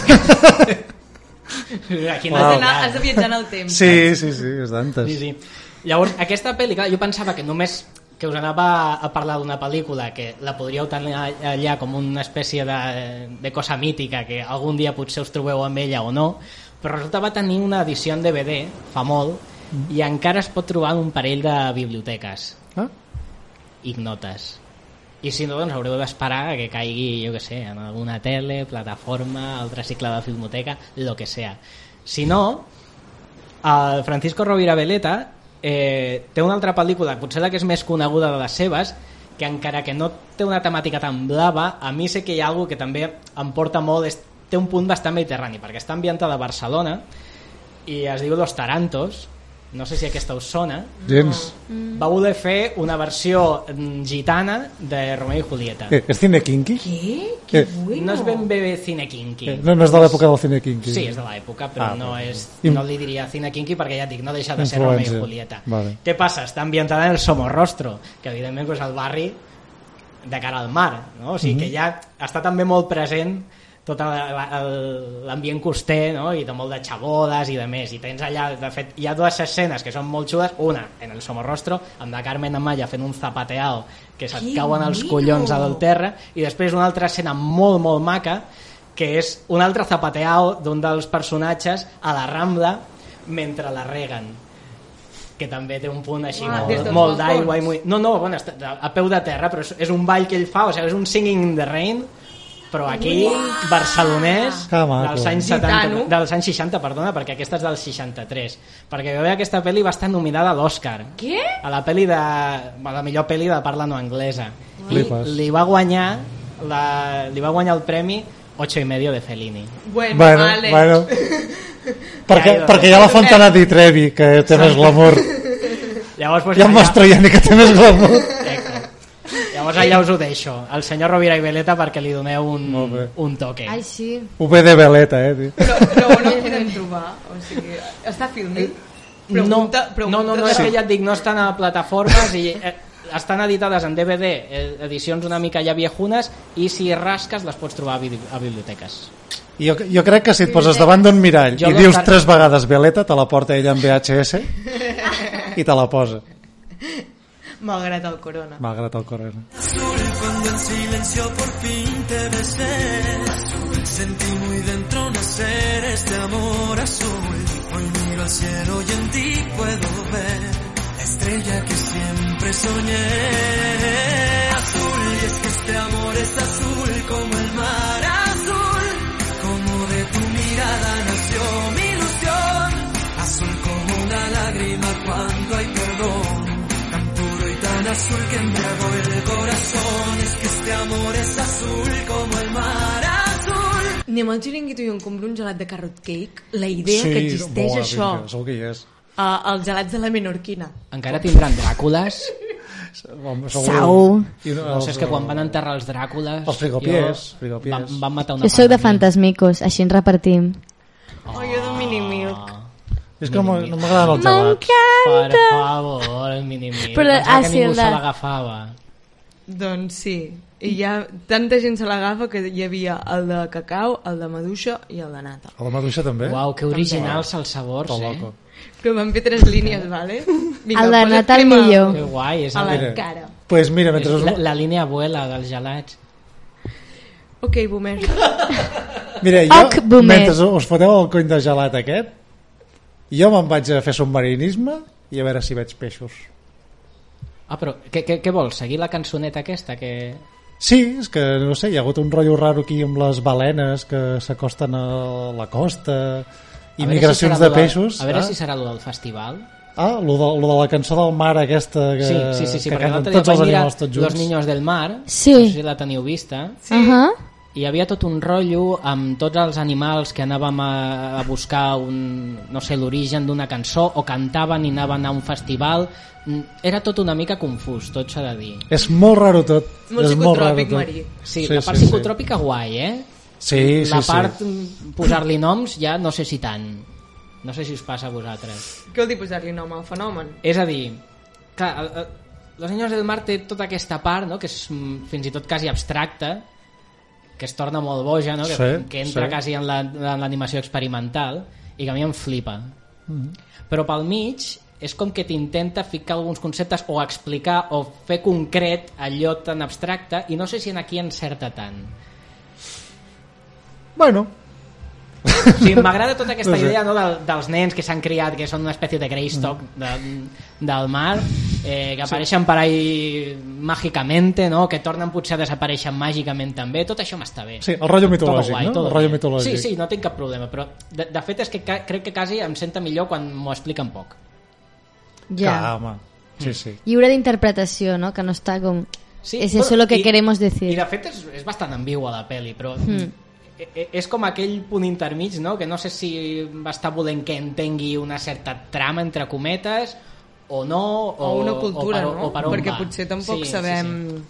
Aquí has, d'anar, has de viatjar en el temps Sí, sí, sí, és d'antes. Sí, sí. Llavors, aquesta pel·li, clar, jo pensava que només que us anava a parlar d'una pel·lícula que la podríeu tenir allà com una espècie de, de cosa mítica que algun dia potser us trobeu amb ella o no, però resulta va tenir una edició en DVD fa molt i encara es pot trobar en un parell de biblioteques. Ah? ignotes. I si no doncs haureu d'esperar que caigui jo que sé, en alguna tele, plataforma altre cicle de filmoteca, lo que sea. Si no el Francisco Rovira Veleta eh, té una altra pel·lícula, potser la que és més coneguda de les seves, que encara que no té una temàtica tan blava, a mi sé que hi ha alguna que també em porta molt, té un punt bastant mediterrani, perquè està ambientada a Barcelona i es diu Los Tarantos, no sé si aquesta us sona, Gens. va voler fer una versió mm, gitana de Romeo i Julieta. Eh, és cine kinky? Què? Que Eh, bueno. No és ben bé cine kinky. Eh, no, no és de l'època del cine kinky. Sí, és de l'època, però Ah, no, és, no li diria cine kinky perquè ja et dic, no deixa de ser Romeo i Julieta. Vale. Què passa? Està ambientada en el Somorrostro, que evidentment és el barri de cara al mar, no? o sigui que ja està també molt present tot l'ambient coster no? i de molt de xabodes i de més. I tens allà, de fet, hi ha dues escenes que són molt xudes, una en el Somorrostro amb la Carmen Amaya fent un zapateado que se't Que cauen els collons al terra. I després una altra escena molt molt maca que és un altre zapateado d'un dels personatges a la Rambla mentre la reguen. Que també té un punt així Ah, molt, molt d'aigua i molt... no, no, bueno, a peu de terra però és, és un ball que ell fa, o sigui, és un singing in the rain però aquí, barcelonès Que maco. dels anys, 70, Gitano. dels anys 60 perdona, perquè aquesta és del 63 perquè jo veia aquesta pel·li va estar nominada a l'Oscar Què? a la pel·li de a la millor pel·li de parla no anglesa i Flipes. li va guanyar la, li va guanyar el premi 8 i medio de Fellini Bueno, Bueno, vale. bueno. perquè, Ja, perquè hi ha la Fontana di Trevi, que té més glamour. llavors, pues, ha allà- Mastroianni, que té més glamour. Llavors allà us ho deixo. El senyor Rovira i Veleta perquè li doneu un, un toque. Ai, sí. UB de veleta, eh? tio. Però, però on el podem trobar? O sigui, està filming? Pregunta, no, pregunta no, no, no, és que ja et dic, no estan a plataformes i eh, estan editades en DVD, eh, edicions una mica ja viejunes, i si rasques les pots trobar a, bibli- a biblioteques. Jo, jo crec que si et poses davant d'un mirall Jo i no dius tres vegades veleta, te la porta ella en VHS i te la posa, Malgrat el corona. malgrat el corona. Cuando en silencio por fin te besé, sentí muy dentro nacer este amor azul. Hoy miro al cielo y en ti puedo ver la estrella que siempre soñé. Azul, y es que este amor es azul como el mar azul. Como de tu mirada nació mi ilusión. Azul como una lágrima cuando hay tan azul que embriagó el corazón. Es que este amor es azul como el mar azul. Anem al xiringuito i em compro un gelat de carrot cake. La idea que existeix boa, això. vinga, segur que hi és. Uh, els gelats de la menorquina. Encara tindran Dràcules? Home, Segur. I No sé, és que quan van enterrar els Dràcules... Els frigopiers, jo- frigopiers. Van, van matar una Jo sóc de fantasmicos, així ens repartim. Oh, jo de mini milk. És que no no m'agraden els gelats. Per favor, el mini-mi. Però, Pensava ah, que sí, ningú el se de- l'agafava. Doncs sí. I ja tanta gent se l'agafa que hi havia el de cacau, el de maduixa i el de nata. A la maduixa també? Uau, que originals els sabors, eh? loco. Però van fer tres línies, vale? El de nata el millor. Que guai, és, A la Mira. cara. pues mira, mentre la, la línia abuela dels gelats. Ok, boomer. mira, jo, Oc, boomer. mentre us foteu el cony de gelat aquest, jo me'n vaig a fer submarinisme i a veure si veig peixos. Ah, però què, què, què vols? Seguir la cançoneta aquesta? Que... Sí, és que no sé, hi ha hagut un rotllo raro aquí amb les balenes que s'acosten a la costa i migracions si de peixos. A veure ah? si serà el del festival. Ah, lo de, lo de la cançó del mar aquesta que, Sí, sí, sí, sí que canten tots els animals tots junts. Los Niños del Mar, Sí. no sé si la teniu vista, Sí. Uh -huh. I hi havia tot un rotllo amb tots els animals que anàvem a, a buscar un, no sé, l'origen d'una cançó o cantaven i anaven a un festival Mm, era tot una mica confús, tot s'ha de dir És molt raro tot. Molt és molt raro tot. Marí. sí, Sí, la part sí, sí. psicotròpica guai, eh? Sí, sí, la sí. part mm, posar-li noms ja no sé si tant no sé si us passa a vosaltres Què vol dir posar-li nom al fenomen? És a dir, clar, el, el, Los Niños del Mar té tota aquesta part, no?, que és mm, fins i tot quasi abstracta, que es torna molt boja, no?, que, Sí, que entra sí. quasi en la- en l'animació experimental i que a mi em flipa. Mm-hmm. Però pel mig és com que t'intenta ficar alguns conceptes o explicar o fer concret allò tan abstracte i no sé si en aquí encerta tant. Bueno, O sigui, m'agrada tota aquesta No sé. idea no, del, dels nens que s'han criat, que són una espècie de Greystock Mm. de, del mar, eh, que apareixen per ahí mágicamente, no? que tornen potser a desaparèixer màgicament també, tot això m'està bé. Sí, el rotllo mitològic, guai, no? El rotllo mitològic. Sí, sí, no tinc cap problema, però de, de fet és que ca crec que quasi em senta millor quan m'ho expliquen poc. Ja. Que, home, sí, sí. Lliure d'interpretació, no? Que no està com... Sí, es bueno, eso lo que i- queremos decir. I de fet és, és bastant ambigua la pel·li, però Mm. E- e- és com aquell punt intermig, no? que no sé si va estar volent que entengui una certa trama, entre cometes, o no, o, O una cultura, o per, no? O per Perquè va. potser tampoc Sí, sí, sabem... sí.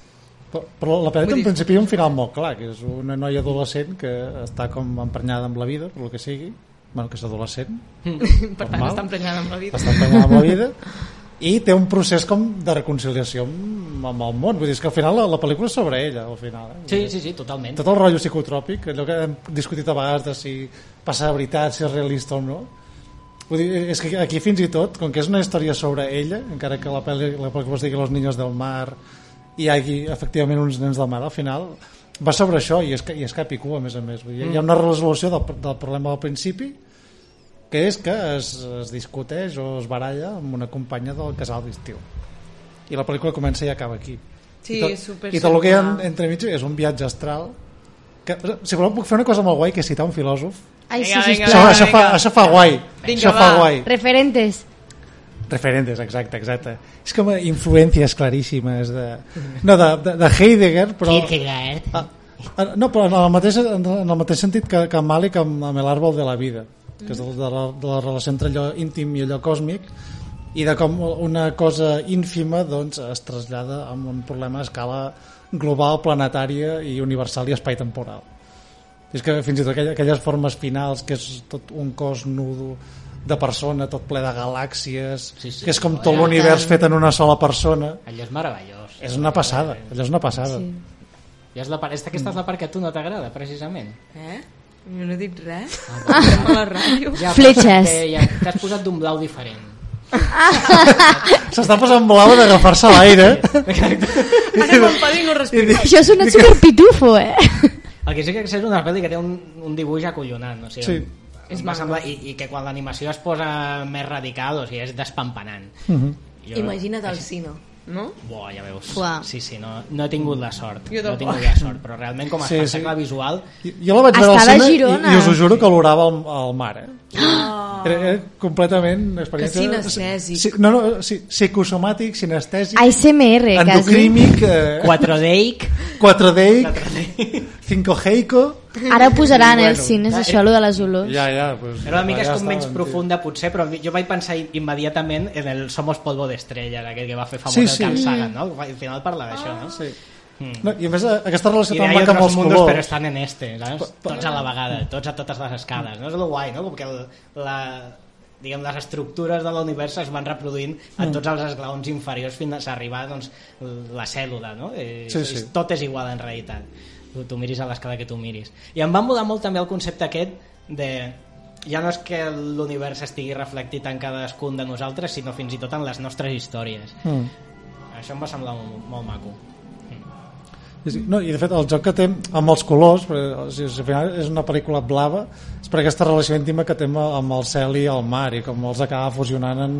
Però, però la pel·li Vull en dir- principi hi ha un final molt clar, que és una noia adolescent que està com emprenyada amb la vida, per el que sigui, bueno, que és adolescent, Per tant, Normal. està emprenyada amb la vida. està emprenyada amb la vida, i té un procés com de reconciliació amb, amb el món. Vull dir, és que al final la, la pel·lícula és sobre ella, al final. Eh? Sí, sí, sí, totalment. Tot el rotllo psicotròpic, allò que hem discutit a vegades de si passa de veritat, si és realista o no. Vull dir, és que aquí fins i tot, com que és una història sobre ella, encara que la pel·li, la pel·lícula es digui Los niños del mar i hi hagi efectivament uns nens del mar, al final va sobre això i és, i és cap i cua, a més a més. Vull dir, Hi ha una resolució del, del problema al principi que és que es, es discuteix o es baralla amb una companya del casal d'estiu. I la pel·lícula comença i acaba aquí. Sí, I tot, és super I tot el que hi ha entremig és un viatge astral que, si voleu puc fer una cosa molt guai que és citar un filòsof Ai, sí, Vinga, sí, vinga, això, va, això, fa, vinga. això fa guai Vinga, això fa va. guai Referentes. referentes, exacte, exacte és com influències claríssimes de, no, de, de, de Heidegger però, Kierkegaard. ah, ah, no, però en el mateix, en el mateix sentit que, que Malik amb, amb l'àrbol de la vida que és de, la, de la relació entre allò íntim i allò còsmic i de com una cosa ínfima doncs, es trasllada amb un problema a escala global, planetària i universal i espai temporal és que fins i tot aquelles, aquelles formes finals que és tot un cos nudo de persona, tot ple de galàxies Sí, sí, que és com tot l'univers fet en una sola persona Allò és meravellós. és una passada, allò és una passada Sí. I és la part, aquesta, aquesta és la part que a tu no t'agrada, precisament. Eh? Jo no he dit res. Estem a la ràdio. Ja, Fletxes. perquè Ja, t'has posat d'un blau diferent. s'està posant blau d'agafar-se a l'aire Ara i no. Això ha sonat superpitufo, eh? El que sí que és una pel·li que té un, un dibuix acollonant. O sigui, Sí. És semblar, i, I que quan l'animació es posa més radical, o sigui, és despampanant. Mhm. Jo- Imagina't el cine, no? Buah, ja veus. Uah. Sí, sí, no, no he tingut la sort. Jo no he tingut la sort, però realment com a Sí, espectacle sí. visual... jo la vaig veure al cine i, Girona. i us ho juro que olorava el, el mar eh? Oh. era, era completament una experiència Que sinestèsic. Sí, no, no, sí, psicosomàtic, sinestèsic ASMR, quasi. endocrímic eh, 4Deic... 4D 5Heico Ara ho posaran, eh, Bueno, als cines, ja, això, lo de les olors. ja, ja, pues, Era una mica ja és com menys profunda, potser, però jo vaig pensar immediatament en el Somos polvo d'estrella, aquell que va fer famós Sí, el sí. Carl Sagan, no? Al final parla d'això, no? Sí. Mm. No, I a més aquesta relació I tan maca amb els mundos colors però estan en este, saps? Tots a la vegada, tots a totes les escales, no? És lo guai, no? Perquè el, la, diguem, les estructures de l'univers es van reproduint a tots els esglaons inferiors fins a arribar doncs, la cèl·lula, no? Eh, Sí, és- sí. Tot és igual en realitat. Tu, tu miris a l'escala que tu miris. I em va molar molt també el concepte aquest de ja no és que l'univers estigui reflectit en cadascun de nosaltres, sinó fins i tot en les nostres històries. mm. Això em va semblar molt, molt maco. No, I de fet el joc que té amb els colors, perquè, o sigui, al final és una pel·lícula blava, és per aquesta relació íntima que té amb el cel i el mar i com els acaba fusionant en,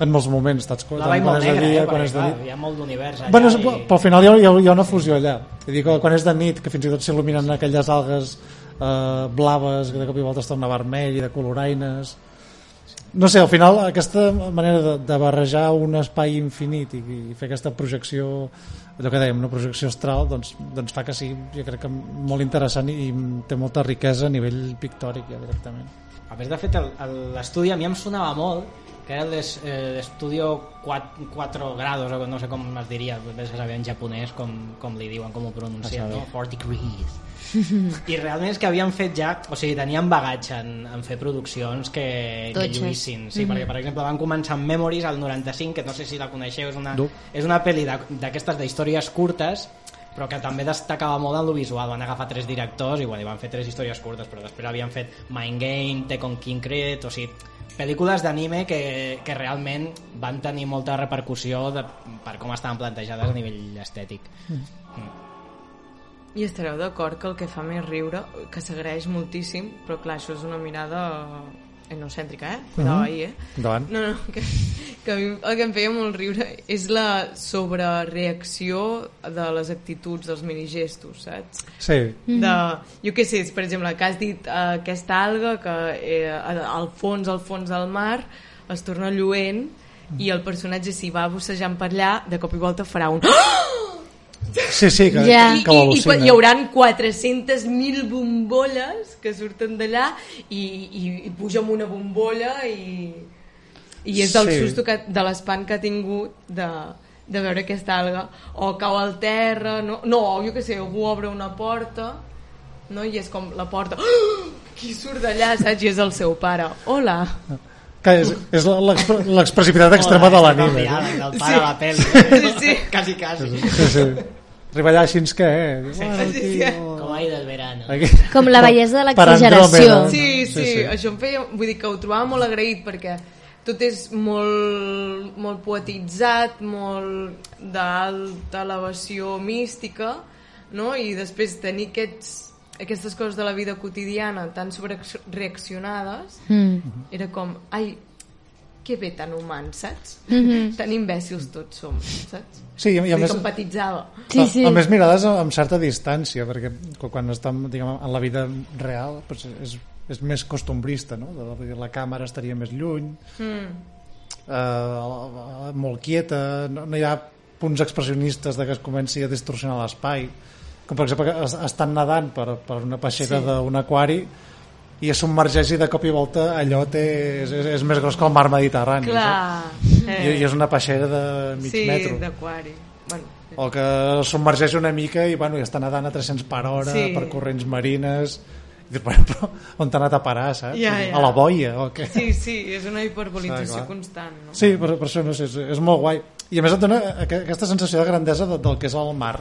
en molts moments, tant, La tant quan de negra, dia, eh? quan és de clar, nit. hi ha molt d'univers allà. Bueno, i... però al final hi ha, hi ha, una fusió allà. Vull dir que quan és de nit, que fins i tot s'il·luminen aquelles algues eh, blaves, que de cop i volta es torna vermell i de coloraines... No sé, al final aquesta manera de, de barrejar un espai infinit i, i fer aquesta projecció, allò que dèiem, una projecció astral, doncs, doncs fa que sigui, jo crec que molt interessant i, i té molta riquesa a nivell pictòric ja directament. A més, de fet, l'estudi a mi em sonava molt, que era l'es- eh, l'estudio 4, 4 grados, o no sé com es diria, vés a saber en japonès com, com li diuen, com ho pronuncien, no? 4 degrees. I realment és que havien fet ja, o sigui, tenien bagatge en, en fer produccions que, que lluïssin. Sí, perquè, per exemple, van començar amb Memories al 95, que no sé si la coneixeu, és una, No. és una pel·li de- d'aquestes d'històries curtes, però que també destacava molt en lo visual. Van agafar tres directors i, bueno, i van fer tres històries curtes, però després havien fet Mind Game, Tekken King Cred, o sigui, pel·lícules d'anime que, que realment van tenir molta repercussió de, per com estaven plantejades a nivell estètic. I estareu d'acord que el que fa més riure, que s'agraeix moltíssim, però clar, això és una mirada enocèntrica, eh? Cuidao ahí, eh? Endavant. No, no, que, que a mi el que em feia molt riure és la sobrereacció de les actituds dels minigestos, saps? Sí, de, jo què sé, per exemple, que has dit eh, aquesta alga que eh, al fons, al fons del mar es torna lluent i el personatge si va bussejant per allà de cop i volta farà un Sí, sí, que. I, que i, i, hi haurà 400.000 bombolles que surten d'allà i, i, i puja amb una bombolla i, i és del Sí. susto que, de l'espant que ha tingut de, de veure aquesta alga o cau al terra no, no jo què sé, algú obre una porta no? i és com la porta oh! qui surt d'allà, saps? i és el seu pare hola Que és, és l'expre- l'expressivitat extrema de l'anime. El no? del pare a la pel·li. sí, sí. Quasi, quasi. Sí, sí. Arriba allà així que, eh? Bueno, sí, sí. Com ha ido el verano. aquí... Com la bellesa de l'exageració. Sí, sí, Sí, sí. això em feia... Vull dir que ho trobava molt agraït perquè tot és molt, molt poetitzat, molt d'alta elevació mística, no? I després tenir aquests, aquestes coses de la vida quotidiana tan sobrereaccionades Mm. era com, ai, que bé tan humans, saps? Mhm. Tan imbècils tots som, saps? Sí, i a, i a més, empatitzava. Sí, sí. a, a més mirades amb certa distància, perquè quan estem diguem, en la vida real doncs és, és més costumbrista, no? De, vull dir, la càmera estaria més lluny, Mm. eh, molt quieta, no, no hi ha punts expressionistes de que es comenci a distorsionar l'espai, com per exemple estan nedant per, per una peixera Sí. d'un aquari i es submergeix i de cop i volta allò té, és, és, és més gros que el mar Mediterrani Clar. saps? I, i és una peixera de mig sí, metro d'aquari. Bueno, o que submergeix una mica i, bueno, i està nedant a 300 per hora Sí. per corrents marines i dius, bueno, però on t'ha anat a parar, saps? Ja, ja. a la boia o què? Sí, sí, és una hiperbolització clar. constant. No? Sí, per, per això no sé, és, és molt guai. I a més et dona aqu- aquesta sensació de grandesa de, del que és el mar.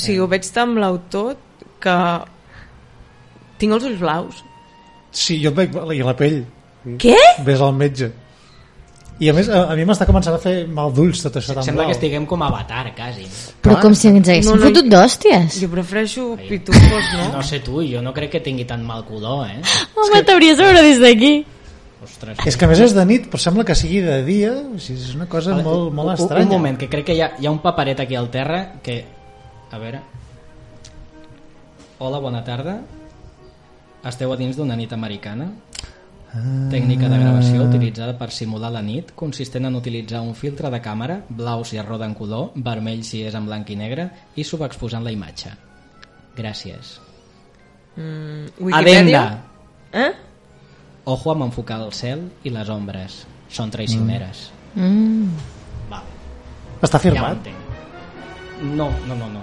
Sigui, ho veig tan blau tot que tinc els ulls blaus. Sí, jo et veig i la pell. Què? Ves al metge. I a més, a, a mi m'està començant a fer mal d'ulls tot això tan Sembla blau. que estiguem com Avatar, quasi. Però Clar. com si ens haguéssim No, no, fotut d'hòsties. Jo prefereixo pitufos, no? No sé tu, jo no crec que tingui tan mal color, eh? Home, t'hauries de veure des d'aquí. Ostres. És que a més és de nit, però sembla que sigui de dia. O sigui, és una cosa Vale, molt, molt un- estranya. Un moment, que crec que hi ha, hi ha un paperet aquí al terra que... A veure... Hola, bona tarda. Esteu a dins d'una nit americana? Tècnica de gravació utilitzada per simular la nit, consistent en utilitzar un filtre de càmera, blau si es roda en color, vermell si és en blanc i negre, i subexposant la imatge. Gràcies. Mm, Adenda! Eh? Ojo amb enfocar el cel i les ombres. Són traicioneres. Mm. Va, Està ja ho firmat? entenc. No, no, no, no.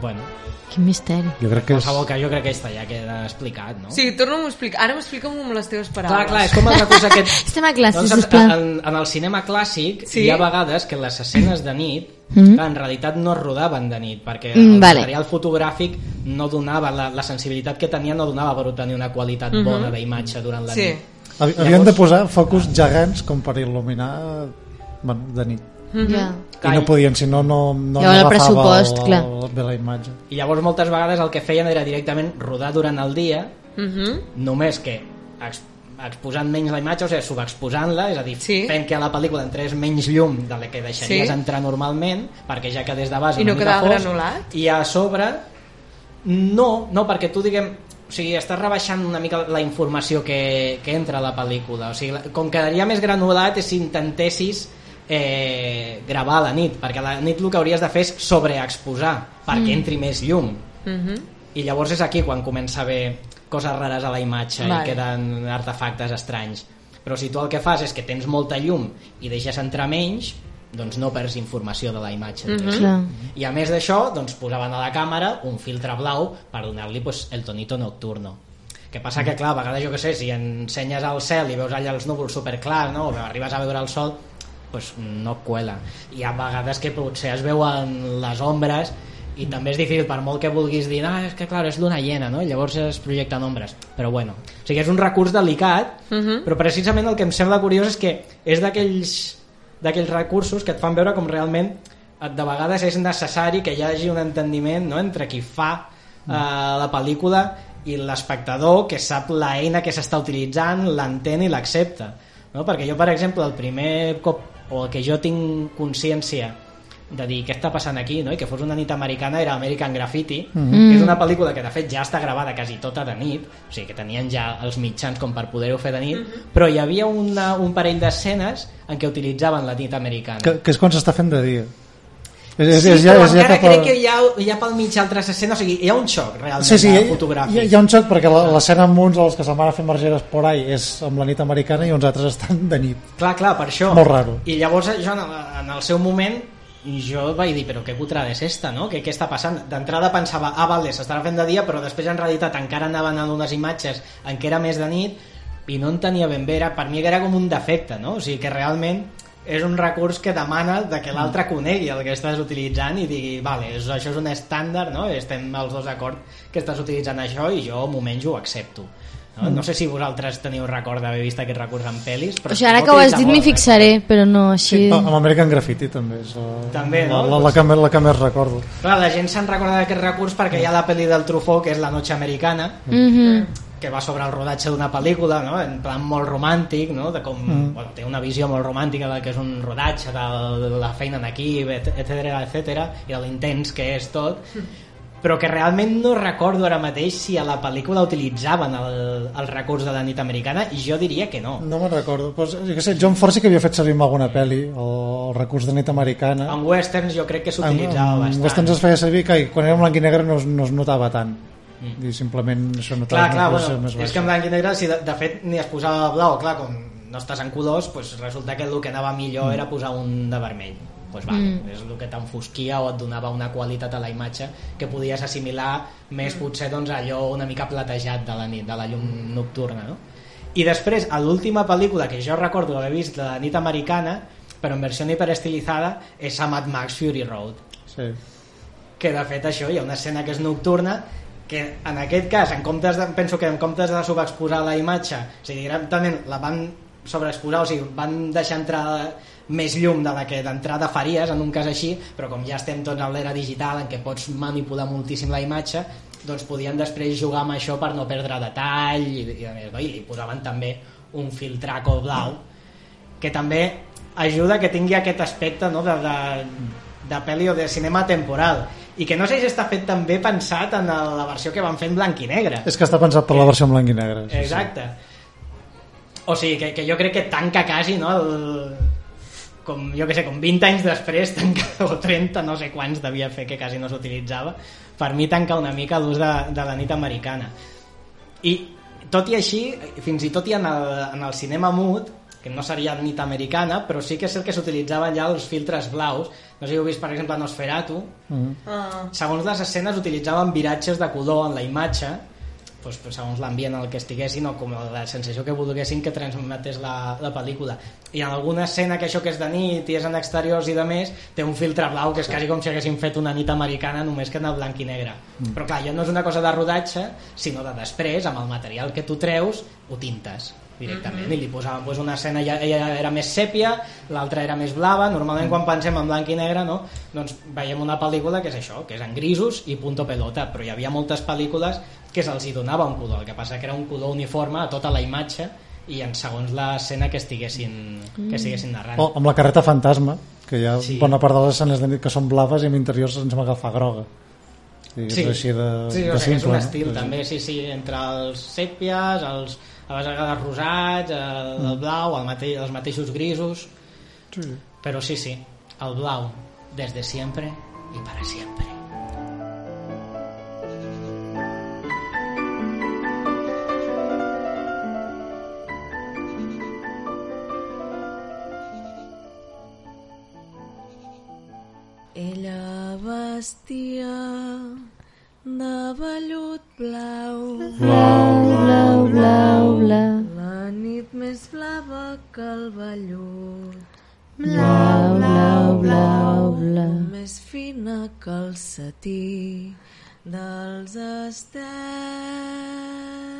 Bueno, Quin misteri. Jo crec que és... qualsevol que jo crec que està ja queda explicat, no? Sí, torna'm a explicar. Ara m'explica-m'ho amb les teves paraules. Clar, clar, és com el recurs aquest... Estem a classe, Doncs en, sisplau. en, en el cinema clàssic Sí? hi ha vegades que les escenes de nit Mhm. en realitat no es rodaven de nit perquè Mm, el vale. material fotogràfic no donava la, la sensibilitat que tenia no donava per obtenir una qualitat bona d'imatge durant la Sí. nit Havi- Havien de posar focus gegants com per il·luminar bueno, de nit. Ja. I no podien, si no, no, no Llavors el agafava pressupost, el, clar. el, bé la imatge. i llavors moltes vegades el que feien era directament rodar durant el dia Mhm. només que ex- exposant menys la imatge, o sigui, subexposant-la, és a dir, Sí. fent que a la pel·lícula entrés menys llum de la que deixaries Sí. entrar normalment, perquè ja quedés de base I una no mica fosc, granulat? i a sobre no, no, perquè tu diguem o sigui, estàs rebaixant una mica la informació que, que entra a la pel·lícula o sigui, com quedaria més granulat és si intentessis eh, gravar a la nit, perquè a la nit el que hauries de fer és sobreexposar perquè entri més llum Mhm. i llavors és aquí quan comença a haver coses rares a la imatge Vale. i queden artefactes estranys però si tu el que fas és que tens molta llum i deixes entrar menys doncs no perds informació de la imatge diguéssim. Clar. i a més d'això doncs posaven a la càmera un filtre blau per donar-li pues, el tonito nocturno que passa que clar, a vegades jo que sé si ensenyes al cel i veus allà els núvols superclars no? o arribes a veure el sol pues no cuela hi ha vegades que potser es veuen les ombres i també és difícil per molt que vulguis dir ah, és que clar, és luna llena no? llavors es projecten ombres però bueno, o sigui és un recurs delicat Mhm. però precisament el que em sembla curiós és que és d'aquells d'aquells recursos que et fan veure com realment eh, de vegades és necessari que hi hagi un entendiment no? entre qui fa eh, la pel·lícula i l'espectador que sap la eina que s'està utilitzant, l'entén i l'accepta no? perquè jo per exemple el primer cop o que jo tinc consciència de dir què està passant aquí no? i que fos una nit americana era American Graffiti Mhm. que és una pel·lícula que de fet ja està gravada quasi tota de nit o sigui que tenien ja els mitjans com per poder-ho fer de nit però hi havia una, un parell d'escenes en què utilitzaven la nit americana Que, que és quan s'està fent de dia. És, és, sí, és, ja, és ja encara cap a... crec que hi ha, hi ha pel mig altres escenes o sigui, hi ha un xoc realment Sí, sí, de hi, fotogràfic hi, hi ha un xoc perquè la- l'escena amb uns els que se'n van a fer margeres por ahí és amb la nit americana i uns altres estan de nit. Clar, clar, per això. Molt raro. I llavors jo en el, en el seu moment jo vaig dir, però què putrada és esta, no? Què, què està passant? D'entrada pensava, ah, vale, s'estarà fent de dia, però després en realitat encara anaven en unes imatges en què era més de nit i no entenia ben bé, era, per mi era com un defecte, no? O sigui que realment és un recurs que demana de que l'altre conegui el que estàs utilitzant i digui, vale, és, això és un estàndard, no? estem els dos d'acord que estàs utilitzant això i jo moments ho accepto. No? no sé si vosaltres teniu record d'haver vist aquest recurs en pel·lis, però O sigui, ara que ho has dit m'hi eh? fixaré, però no així... Sí, amb American Graffiti també és la, També, no? la, la, la, que, més- la que més recordo. Clar, la gent se'n recorda d'aquest recurs perquè hi ha la pel·li del Truffaut, que és La noche americana, Mhm. Que va sobre el rodatge d'una pel·lícula, no? en plan molt romàntic, no? de com, Mm. bueno, té una visió molt romàntica del que és un rodatge, de, de la feina en equip, etc etc i de l'intens que és tot, però que realment no recordo ara mateix si a la pel·lícula utilitzaven el, el recurs de la nit americana i jo diria que no. No me'n recordo. Pues, jo què sé, John Ford sí que havia fet servir en alguna pel·li el, el recurs de nit americana. En westerns jo crec que En, s'utilitzava en bastant. westerns es feia servir que quan era en blanc i negre no no es notava tant. I simplement això Mm. Clar, clar, bueno, més és baixa. que en blanc i negre, si de, de fet ni es posava blau, clar, com no estàs en colors, pues resulta que el que anava millor era posar un de vermell. Pues vale, Mm. és el que t'enfosquia o et donava una qualitat a la imatge que podies assimilar més potser doncs, allò una mica platejat de la nit, de la llum nocturna, no? I després, a l'última pel·lícula que jo recordo haver vist de la nit americana, però en versió hiperestilitzada, és a Mad Max Fury Road Sí. que de fet això hi ha una escena que és nocturna que en aquest cas, en comptes de, penso que en comptes de subexposar la imatge, o sigui, directament la van sobreexposar, o sigui, van deixar entrar més llum de la que d'entrada faries en un cas així, però com ja estem tots a l'era digital en què pots manipular moltíssim la imatge, doncs podien després jugar amb això per no perdre detall i, i, i li posaven també un filtraco blau que també ajuda que tingui aquest aspecte no, de, de, de pel·li o de cinema temporal i que no sé si està fet també pensat en la versió que van fer en blanc i negre. És que està pensat per la versió en blanc i negre. Sí, exacte. O sigui que, que jo crec que tanca quasi no, el, com, jo que sé, com 20 anys després tanca, o 30, no sé quants devia fer que quasi no s'utilitzava per mi tanca una mica l'ús de, de la nit americana. I tot i així, fins i tot i en el, en el cinema mut que no seria nit americana, però sí que és el que s'utilitzaven ja els filtres blaus. No sé si heu vist, per exemple, Nosferatu. sí. Mm. Ah. Segons les escenes utilitzaven viratges de color en la imatge, doncs, doncs, segons l'ambient en el que estiguessin o com la sensació que volguessin que transmetés la, la pel·lícula. I en alguna escena que això que és de nit i és en exteriors i de més, té un filtre blau que és quasi com si haguessin fet una nit americana només que en el blanc i negre. Mm. Però clar, ja no és una cosa de rodatge, sinó de després, amb el material que tu treus, ho tintes directament mm -hmm. i li posaven pues, una escena ja, ella era més sèpia, l'altra era més blava normalment quan pensem en blanc i negre no? doncs veiem una pel·lícula que és això que és en grisos i punto pelota però hi havia moltes pel·lícules que se'ls hi donava un color el que passa que era un color uniforme a tota la imatge i en segons l'escena que estiguessin, que estiguessin narrant. O amb la carreta fantasma, que hi ha Sí. bona part de les escenes de nit que són blaves i en interiors ens m'agafa groga. I Sí, és així de, sí, de o sigui, és simple. un no? estil Sí, sí. també, sí, sí, entre els sèpies, els, a vegades rosats, el, Mm. el blau, el mate, els mateixos grisos, Sí. però sí, sí, el blau, des de siempre y para siempre. Ella vestia de vellut blau. Blau, blau, blau, blau. La nit més blava que el vellut. Blau, blau, blau, blau. Més fina que el satí dels estels.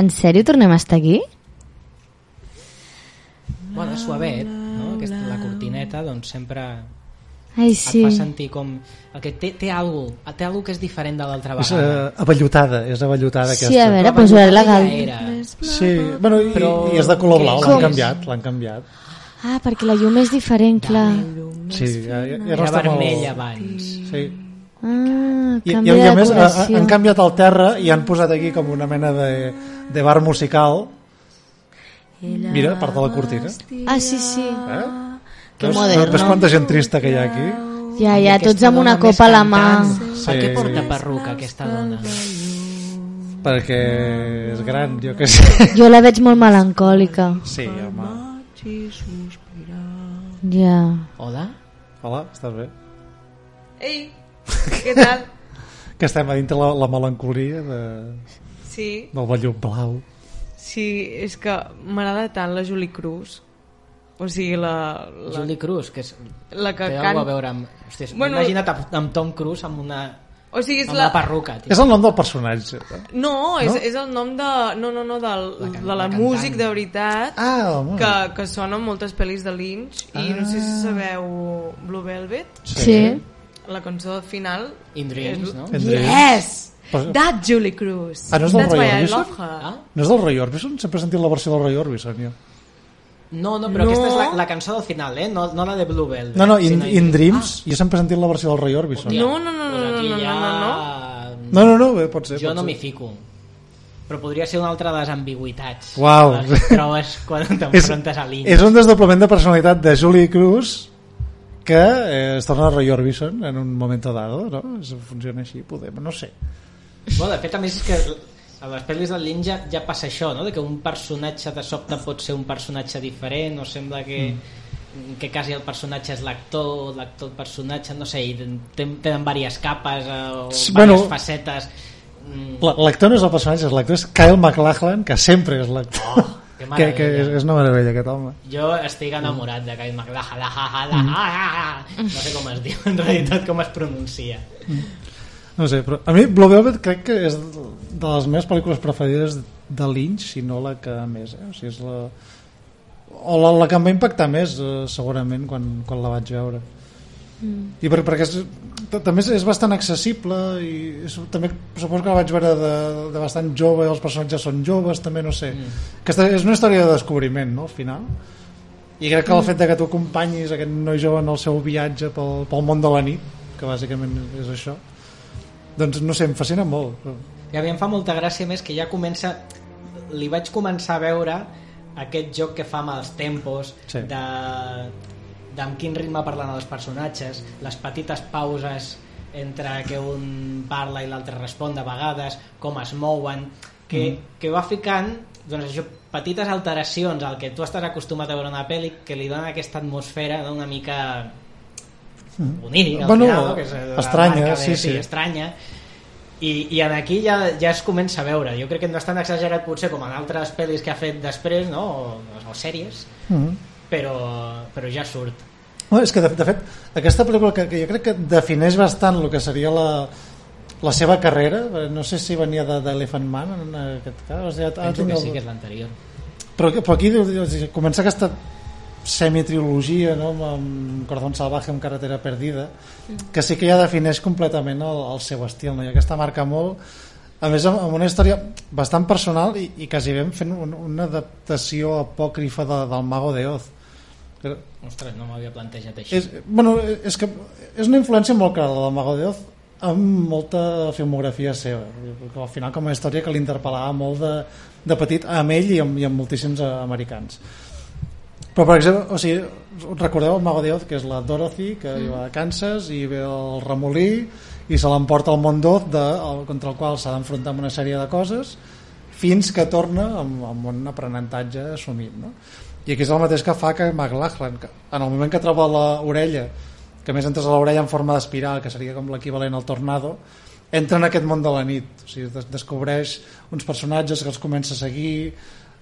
En sèrio tornem a estar aquí? Bueno, és suavet, no? Aquesta, la cortineta, doncs sempre Ai, sí. sí. et fa sentir com... El que té, té algo, té algo que és diferent de l'altra És vegada. uh, avellotada, és avellotada Sí, aquesta. a veure, Però posaré la gal... Sí, bueno, i, Però i és de color blau, és? l'han canviat, l'han canviat. Ah, perquè la llum és diferent, clar. Sí, ja, ja, ja no Era està vermell molt... abans. Sí. Ah, I, i, i de a més ha- han canviat el terra i han posat aquí com una mena de, de bar musical mira, part de la cortina Ah, sí, sí. eh? Que Veus- moderno. veus quanta gent trista que hi ha aquí? Ja, ja, tots amb una copa a la mà. Sí. Per què porta perruca aquesta dona? perquè és gran, jo que sé Jo la veig molt melancòlica. sí, home Ja. Hola? hola, estàs bé? Ei, què tal? que estem a dintre la, la melancolia de, Sí, del vellut blau sí, és que m'agrada tant la Julie Cruz. O sigui, la... la Julie Cruz, que és, La que té can- a veure amb... Hòstia, Bueno- imagina't amb, amb Tom Cruise amb una, O sigui, és amb la... la perruca. Tio. és el nom del personatge eh? No, és, No? és el nom de... No, no, no, del, La can- de la, la músic de veritat ah, home. que, que sona en moltes pel·lis de Lynch i no sé Ah. si sabeu Blue Velvet, Sí. la cançó final. In Dreams, és- no? In Dreams. Yes! Però- That Julie Cruz. Ah, no és del That's I Orbison? love her. Ah? no és del Roy Orbison? sempre he sentit la versió del Roy Orbison jo. No, no, però No. aquesta és la, la cançó del final, eh? No, no la de Blue Velvet. no, no, In, in Dreams jo sempre he sentit la versió del Roy Orbison No, no, no, no, aquí no, no, ja... no, no, no, bé, pot ser Jo pot no m'hi fico. Però podria ser una altra de les ambigüitats. Uau. Les que trobes quan t'enfrontes a Lynch. és un desdoblament de personalitat de Julie Cruz que eh, es torna a Roy Orbison en un moment dado, no? Funciona així, podem, no sé. Bueno, de fet, a més, és que a les pel·lis del Lynch ja, passa això, no? de que un personatge de sobte pot ser un personatge diferent, o sembla que, mm. que quasi el personatge és l'actor, l'actor el personatge, no sé, i ten- tenen diverses capes eh, o diverses bueno, facetes. Mm, La- L'actor no és el personatge, és l'actor és Kyle MacLachlan, que sempre és l'actor. Oh, que que, que és, és una meravella aquest home. Jo estic enamorat de Kyle MacLachlan. No sé com es diu, en realitat, com es pronuncia. No sé, però a mi Blue Velvet crec que és de les meves pel·lícules preferides de Lynch, si no la que més, eh? O sigui, és la... O la, la que em va impactar més, eh, segurament, quan, quan la vaig veure. Mm. I per, perquè és, també és, és bastant accessible i és, també suposo que la vaig veure de, de bastant jove i els personatges són joves també no sé, mm. Aquesta és una història de descobriment no, al final i crec que el fet de que tu acompanyis aquest noi jove en el seu viatge pel, pel món de la nit que bàsicament és això doncs no sé, em fascina molt. I a mi em fa molta gràcia més que ja comença li vaig començar a veure aquest joc que fa amb els tempos Sí. de d'amb quin ritme parlen els personatges les petites pauses entre que un parla i l'altre respon de vegades, com es mouen que, Mm. que va ficant doncs això, petites alteracions al que tu estàs acostumat a veure una pel·li que li dona aquesta atmosfera no? una al Mm. Bueno, final, no? que és la estranya, marca de, sí, sí. estranya I, i en aquí ja, ja es comença a veure jo crec que no és tan exagerat potser com en altres pel·lis que ha fet després no? o, o sèries Mhm. però, però ja surt No, és que de, de fet aquesta pel·lícula que, que jo crec que defineix bastant el que seria la, la seva carrera eh, no sé si venia de, de Elephant Man en aquest cas o sigui, penso que sí que és l'anterior però, però aquí comença aquesta semitrilogia no? amb, amb Cordón Salvaje amb Carretera Perdida que sí que ja defineix completament el, el seu estil no? i aquesta marca molt a més amb, amb una història bastant personal i, i quasi ben fent un, una adaptació apòcrifa de, del Mago de Oz. Que, ostres, no m'havia plantejat així. És, bueno, és que és una influència molt clara la del Mago de Oz amb molta filmografia seva. Perquè al final com a història que l'interpel·lava molt de, de petit amb ell i amb, i amb moltíssims americans però per exemple, o sigui, recordeu el Mago de Oz que és la Dorothy que mm. va a Kansas i ve el remolí i se l'emporta al món d'Oz contra el qual s'ha d'enfrontar amb una sèrie de coses fins que torna amb, amb un aprenentatge assumit no? i aquí és el mateix que fa que McLachlan que en el moment que troba l'orella que més entres a l'orella en forma d'espiral que seria com l'equivalent al tornado entra en aquest món de la nit o sigui, des descobreix uns personatges que els comença a seguir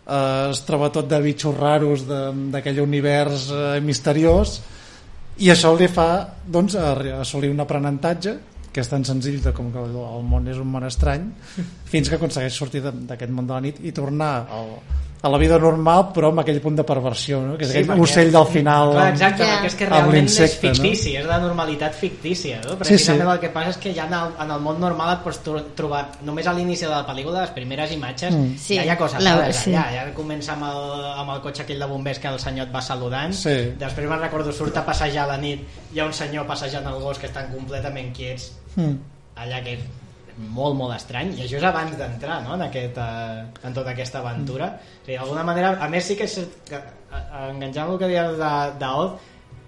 eh, es troba tot de bitxos raros de- d'aquell univers eh, misteriós i això li fa doncs, assolir un aprenentatge que és tan senzill de com que el món és un món estrany fins que aconsegueix sortir d'aquest món de la nit i tornar al, a la vida normal però amb aquell punt de perversió no? que és Sí, aquell perquè- ocell del final Clar, amb- exacte, Ja. perquè és que amb realment és l'insecte, no? fictici, és de normalitat fictícia, no? Sí, Precisament sí. el que passa és que ja en el, en el món normal et pots tro- trobar, només a l'inici de la pel·lícula, les primeres imatges, Mm. Sí, ja hi ha coses la- rares, sí. allà, ja comença amb el, amb el cotxe aquell de bombers que el senyor et va saludant, Sí. després me'n recordo, surt a passejar a la nit, hi ha un senyor passejant el gos que estan completament quiets, Mm. allà que molt, molt estrany, i això és abans d'entrar no? en, aquest, eh, en tota aquesta aventura. O sigui, d'alguna manera, a més sí que és que, eh, enganxant el que deies de- d'Oz,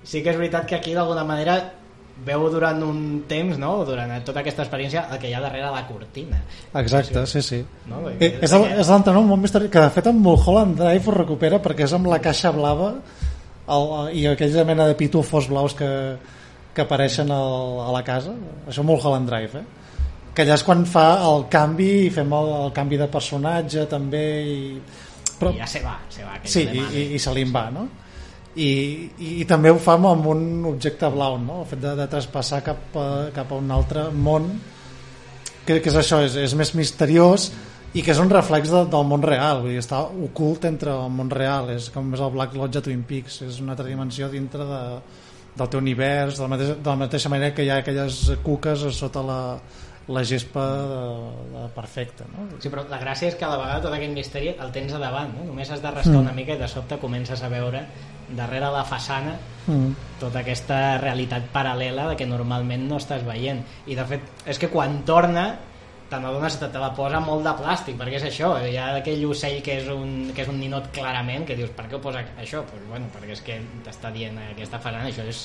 sí que és veritat que aquí d'alguna manera veu durant un temps, no? durant tota aquesta experiència, el que hi ha darrere la cortina. exacte, sí, sí No? Eh, és el- és l'altre nom molt misteri que de fet amb Mulholland Drive ho recupera perquè és amb la caixa blava el, i aquella mena de pitufos blaus que, que apareixen al, a la casa això Mulholland Drive eh? Que allà és quan fa el canvi i fem el, el canvi de personatge també i... Però... I ja se va, se va. sí, i, i, i se li en va no? I, i, i també ho fa amb un objecte blau no? el fet de, de traspassar cap a, cap a un altre món que, que és això, és, és més misteriós i que és un reflex de, del món real vull dir, està ocult entre el món real és com és el Black Lodge a Twin Peaks és una altra dimensió dintre de, del teu univers de la, mateixa, de la mateixa manera que hi ha aquelles cuques sota la, la gespa de, de perfecta no? Sí, però la gràcia és que a la vegada tot aquest misteri el tens a davant, no? només has de rascar Mm. una mica i de sobte comences a veure darrere la façana mm. tota aquesta realitat paral·lela de que normalment no estàs veient i de fet és que quan torna te n'adones que te la posa molt de plàstic perquè és això, hi ha aquell ocell que és un, que és un ninot clarament que dius per què ho posa això? Pues, bueno, perquè és que t'està dient aquesta façana això és,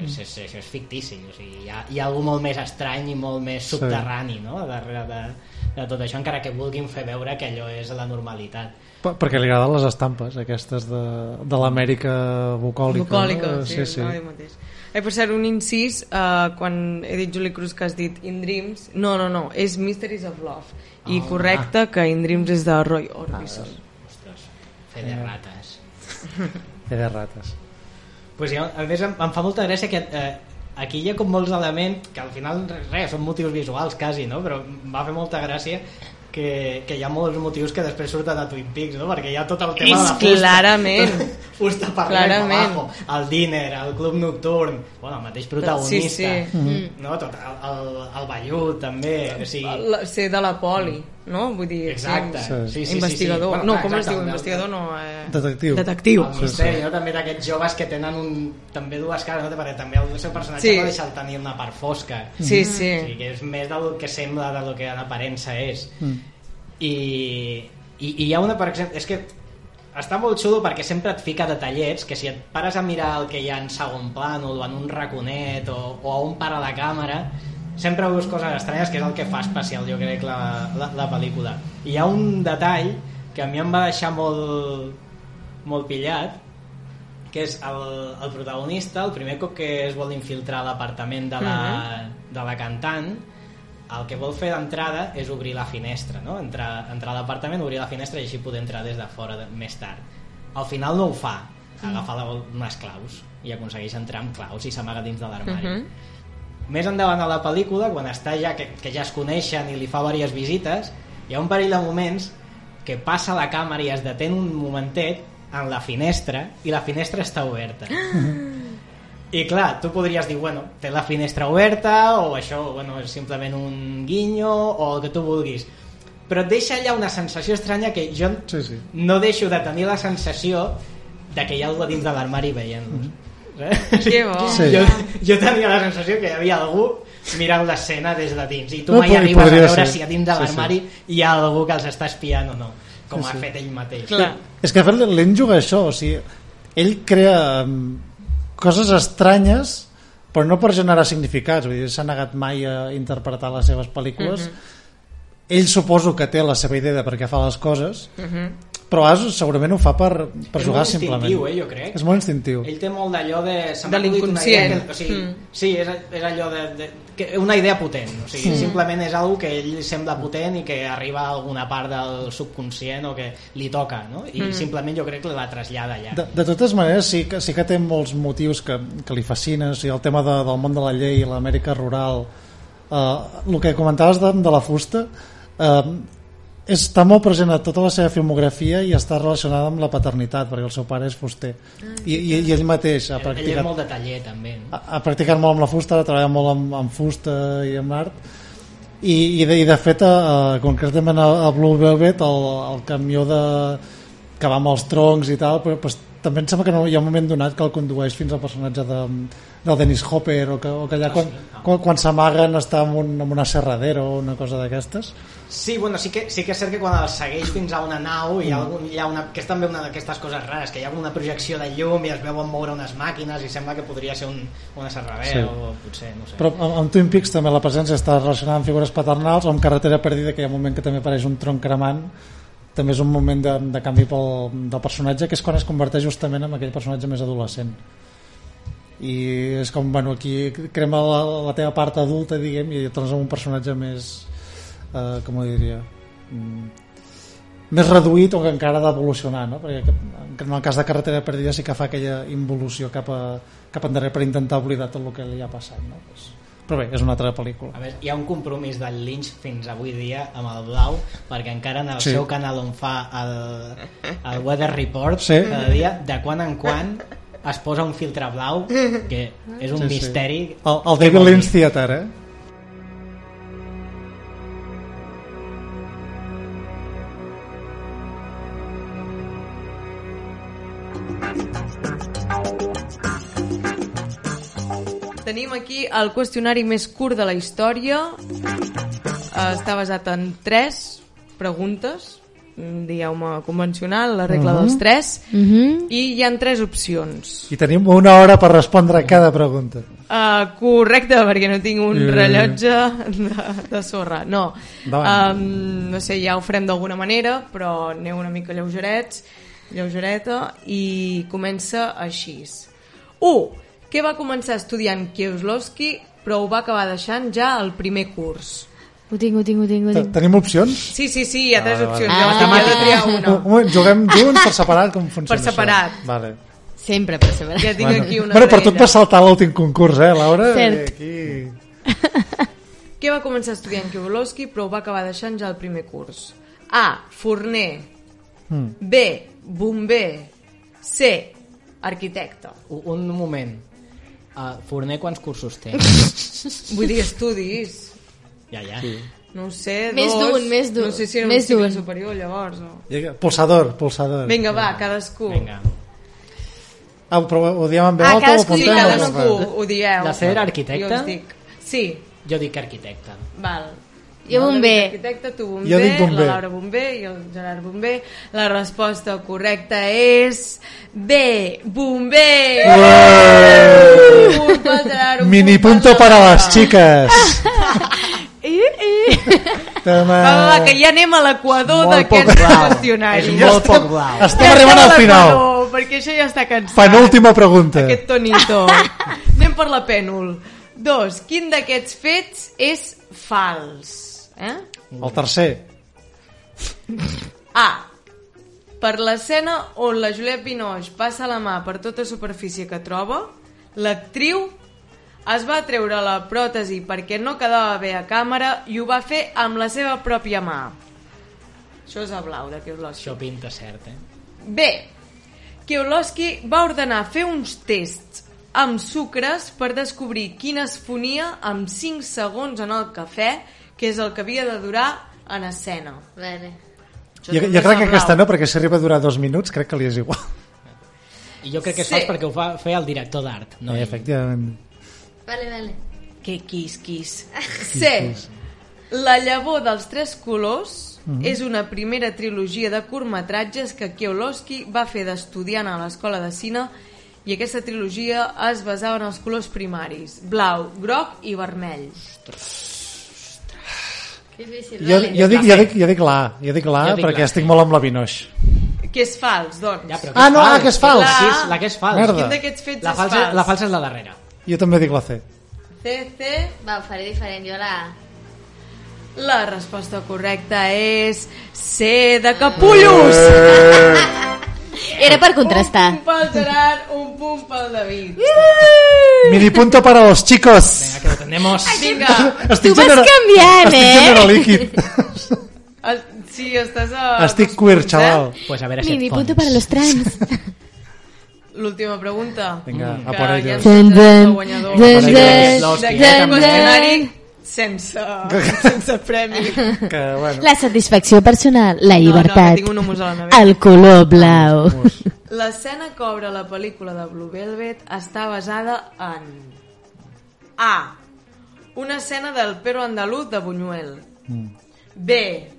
és, és, és, és fictici o sigui, hi, ha, hi ha algú molt més estrany i molt més Sí. subterrani no? darrere de, de tot això encara que vulguin fer veure que allò és la normalitat Per- perquè li agraden les estampes aquestes de, de l'Amèrica bucòlica, bucòlica, no? sí, sí, sí. mateix. Eh, per cert, un incís, uh, quan he dit Julie Cruz que has dit In Dreams, no, no, no, és Mysteries of Love. I Ah. correcte que In Dreams és de Roy Orbison. ostres, fe de rates Té de rates pues ja, a més em, em fa molta gràcia que eh, aquí hi ha com molts elements que al final res, són motius visuals quasi, no? però em va fer molta gràcia que, que hi ha molts motius que després surten a Twin Peaks, no? perquè hi ha tot el tema És de la fusta. clarament. fusta per Clarament. abajo, el diner, el club nocturn, bueno, el mateix protagonista, Sí, sí. Mm. no? tot el, el, el vellut també, o sigui, La, ser de la poli, no? Vull dir, exacte, Sí. sí, sí, sí, investigador. Sí, sí. no, clar, com es exacte, diu? el- Investigador no... Eh... Detectiu. Detectiu. el misteri, no? també d'aquests joves que tenen un, també dues cares, no? perquè també el seu personatge Sí. no deixa el tenir una part fosca Sí, o sí. sigui, que és més del que sembla del que en aparença és Mm. i, i, i hi ha una per exemple és que està molt xulo perquè sempre et fica detallets que si et pares a mirar el que hi ha en segon plan o en un raconet o, o a on para la càmera sempre veus coses estranyes que és el que fa especial jo crec la, la, la pel·lícula i hi ha un detall que a mi em va deixar molt, molt pillat que és el, el protagonista el primer cop que es vol infiltrar a l'apartament de, la, de la cantant el que vol fer d'entrada és obrir la finestra, no? entrar, entrar a l'apartament, obrir la finestra i així poder entrar des de fora de, més tard. Al final no ho fa, agafa la, unes claus i aconsegueix entrar amb claus i s'amaga dins de l'armari. Mhm. Més endavant a la pel·lícula, quan està ja que, que ja es coneixen i li fa diverses visites, hi ha un parell de moments que passa la càmera i es detén un momentet en la finestra i la finestra està oberta. I clar, tu podries dir, bueno, té la finestra oberta o això bueno, és simplement un guinyo o el que tu vulguis. Però et deixa allà una sensació estranya que jo Sí, sí. no deixo de tenir la sensació de que hi ha algú dins de l'armari veient-los. Eh? Que bo. Sí. Jo, jo tenia la sensació que hi havia algú mirant l'escena des de dins i tu No, mai arribes a veure ser. si a dins de Sí, sí. l'armari hi ha algú que els està espiant o no com Sí, ha sí. fet ell mateix Clar. És que de fet l'En juga això, o sigui, ell crea um, coses estranyes però no per generar significats, vull dir, s'ha negat mai a interpretar les seves pel·lícules. Ell suposo que té la seva idea de per què fa les coses, però a vegades segurament ho fa per, per És jugar molt simplement. instintiu, eh, jo crec. És molt instintiu. ell té molt d'allò de... De l'inconscient. O sigui, Mm. Sí, és, és allò de, de, que una idea potent. O sigui, simplement és algo que ell sembla potent i que arriba a alguna part del subconscient o que li toca, no? I Mm. simplement jo crec que la trasllada allà. De, de totes maneres, sí que, sí que té molts motius que, que li fascinen, o sigui, el tema de, del món de la llei, l'Amèrica rural, eh, el que comentaves de, de la fusta, eh, està molt present a tota la seva filmografia i està relacionada amb la paternitat, perquè el seu pare és fuster. I, i, i ell mateix ha Ell és practicat, molt de taller, també. No? ha, ha practicat molt amb la fusta, ha treballat molt amb, amb fusta i amb art, i, i, de, i de fet, eh, concretament a, a Blue Velvet, el, el camió de, que va amb els troncs i tal, però pues, també em sembla que no, hi ha un moment donat que el condueix fins al personatge de, del Dennis Hopper o que, o que allà quan, quan, quan s'amaguen està en, un, en una serradera o una cosa d'aquestes Sí, bueno, sí que, sí que és cert que quan el segueix fins a una nau hi ha, algun, hi ha una, que és també una d'aquestes coses rares, que hi ha una projecció de llum i es veuen moure unes màquines i sembla que podria ser un, una serradera Sí. o potser, no sé. però amb, amb Twin Peaks també la presència està relacionada amb figures paternals o amb carretera perdida que hi ha un moment que també apareix un tronc cremant també és un moment de, de canvi pel, del personatge que és quan es converteix justament en aquell personatge més adolescent i és com, bueno, aquí crema la, la teva part adulta, diguem, i et tornes en un personatge més, eh, com ho diria, mm, més reduït o que encara ha d'evolucionar, no? Perquè en el cas de Carretera Perdida sí que fa aquella involució cap, a, cap endarrere per intentar oblidar tot el que li ha passat, no? Pues, però bé, és una altra pel·lícula. A veure, hi ha un compromís del Lynch fins avui dia amb el Blau perquè encara en el Sí. seu canal on fa el, el Weather Report Sí. cada dia, de quan en quan es posa un filtre blau que és un Sí, sí. misteri El, el David Lynch Theater, eh? Tenim aquí el qüestionari més curt de la història. Eh, Està basat en tres preguntes, mm, digueu-me convencional, la regla dels tres, Mhm. i hi han tres opcions. I tenim una hora per respondre a cada pregunta. Uh, correcte, perquè no tinc un Eh. rellotge de, de sorra. No, um, no sé, ja ho farem d'alguna manera, però aneu una mica lleugerets, lleugereta, i comença així. 1. Què va començar estudiant Kieslowski, però ho va acabar deixant ja al primer curs? Ho tinc, ho tinc, ho tinc, ho tinc. Tenim opcions? Sí, sí, sí, hi ha tres vale. opcions. Ah. Ah, he de triar Un, una. un moment, juguem junts per separat com funciona Per separat. Això? Vale. Sempre per separat. Ja tinc aquí una bueno, per graella. vas saltar l'últim concurs, eh, Laura? Cert. I Aquí... Què va començar estudiant Kieslowski, però ho va acabar deixant ja al primer curs? A. Forner. Mm. B. Bomber. C. Arquitecte. Un, un moment uh, Forner quants cursos té? Vull dir estudis. ja, ja No ho sé, Més dos. d'un, més d'un, No sé si era més un superior, llavors. O... Pulsador, pulsador. Vinga, va, cadascú. Vinga. Ah, però ho diem en veu Ah, alta o Sí, apuntem? o cadascú, ho dieu. De ser arquitecte? Jo us dic. Sí, jo dic arquitecte val. Jo bomber. David Arquitecte, tu bomber, Jo dic bomber. la Laura bomber i el Gerard bomber. La resposta correcta és B, bomber! Un punt pel Gerard, un Mini punt punto per para la las chicas. I, i. Toma. Va, va, va, que ja anem a l'equador d'aquest qüestionari. És Ja molt estem, poc blau. estem Ja arribant al final. perquè això ja està cansat. Penúltima pregunta. Aquest tonito. Anem per la pènul. Dos. Quin d'aquests fets és fals. Eh? El tercer. A. Per l'escena on la Juliette Binoche passa la mà per tota superfície que troba, l'actriu es va treure la pròtesi perquè no quedava bé a càmera i ho va fer amb la seva pròpia mà. Això és a blau de Kieslowski. Això pinta cert, eh? Bé, Kieslowski va ordenar fer uns tests amb sucres per descobrir quin es fonia amb 5 segons en el cafè, que és el que havia de durar en escena. Vale. Jo, jo és crec que aquesta no, perquè si arriba a durar dos minuts crec que li és igual. I jo crec que és Sí. fals perquè ho va fer el director d'art. No ell. efectivament. Vale, vale. Que quisquis. C. La llavor dels tres colors és una primera trilogia de curtmetratges que Kieslowski va fer d'estudiant a l'escola de cine i aquesta trilogia es basava en els colors primaris, blau, groc i vermell. Que difícil. Jo, vale. jo, dic, jo, dic, jo dic l'A, jo dic l'A Jo dic perquè la estic molt amb la Vinoix. Que és fals, doncs. Ja, però Ah, no, ah, que és fals. La, que és, la que és fals. Merda. Quin d'aquests fets La és falsa, fals? la falsa és la darrera. Jo també dic la C. C, C. Va, ho faré diferent. Jo la... La resposta correcta és C de capullos. Era per contrastar. Un punt pel Gerard, un punt pel David. Mini punto para los chicos. Vinga, que lo tenemos. Vinga, Estic Tu vas genera- canviant, estic eh? general líquid. es- sí, estàs a... Estic queer, eh? xaval. Pues a veure si Mini punto fons. para los trans. L'última pregunta. Vinga, a por ja ellos. ens Dun, tindrem el dun, guanyador. dun, d'aquest dun, dun, qüestionari sense, sense premi. Que, bueno, La satisfacció personal, la No, no, llibertat, que tinc un humus a la el color blau. L'escena que obre la pel·lícula de Blue Velvet està basada en A. Una escena del perro andaluz de Buñuel B.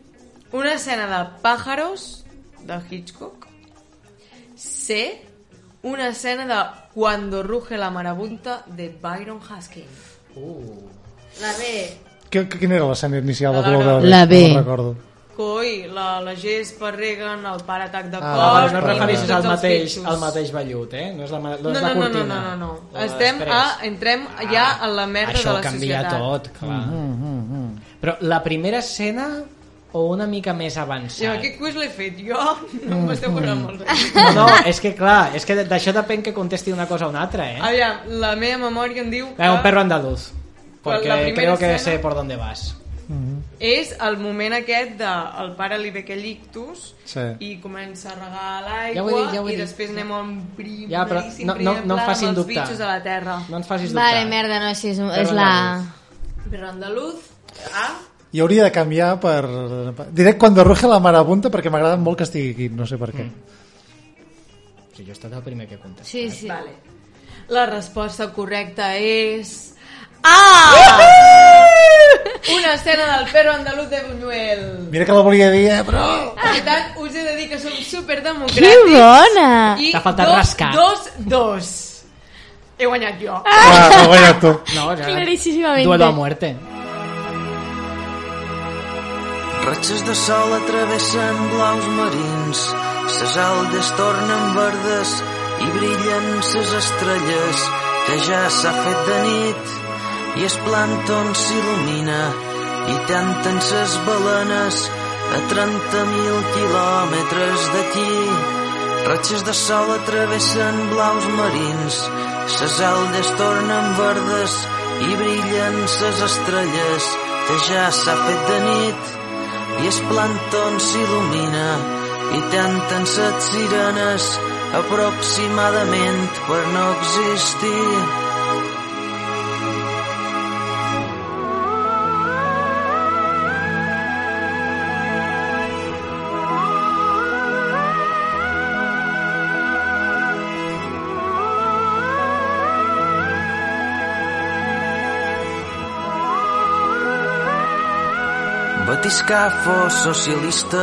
Una escena de Pájaros de Hitchcock C. Una escena de Cuando ruge la marabunta de Byron Husking La B. que, quina era l'escena inicial de La Blue Laura. Velvet? La B. No recordo. Coi, la, la gespa reguen, el pare atac de cor... Ah, Ah, no et refereixes al mateix, al mateix vellut, eh? No és la, no No, és no, la no, no, cortina. no, no, no. O Estem després. a, entrem ja a la merda Això de la ho canvia societat. tot, clar. Però la primera escena o una mica més avançat? aquest quiz l'he fet jo, no m'esteu posant molt bé. No, no, és que clar, és que d'això depèn que contesti una cosa o una altra, eh? Aviam, la meva memòria em diu que Eh, un perro andaluz. Però Porque primera creo que sé por dónde vas. és el moment aquest de el pare li ve aquell ictus Sí. i comença a regar l'aigua Ja dit, ja i dit. després anem a un prim, Ja, però no- no- primer no em pla facin amb els dubtar. bitxos a la terra. No ens facis dubtar. Vale, merda, no, sí, és, un- és la... Perro andaluz, A, I hauria de canviar per... Diré Cuando ruge la marabunta perquè m'agrada molt que estigui aquí, no sé per què. Sí, jo he estat el primer que he contestat. Sí, sí. Vale. La resposta correcta és... A! Una escena del perro andaluz de Buñuel. Mira que la volia dir, eh, però... Per tant, us he de dir que som superdemocràtics. Que bona! I T'ha faltat dos, rascar. Dos, dos. He guanyat jo. Ah, ho he guanyat tu. No, ja... Claríssimamente. Duelo a muerte. Ratxes de sol travessen blaus marins, ses aldes tornen verdes i brillen ses estrelles, que ja s'ha fet de nit i es plàncton s'il·lumina i tanten ses balenes a 30.000 quilòmetres d'aquí. Ratxes de sol travessen blaus marins, ses aldes tornen verdes i brillen ses estrelles, que ja s'ha fet de nit i es plàncton s'il·lumina i tanten set sirenes aproximadament per no existir. Batiscar fos socialista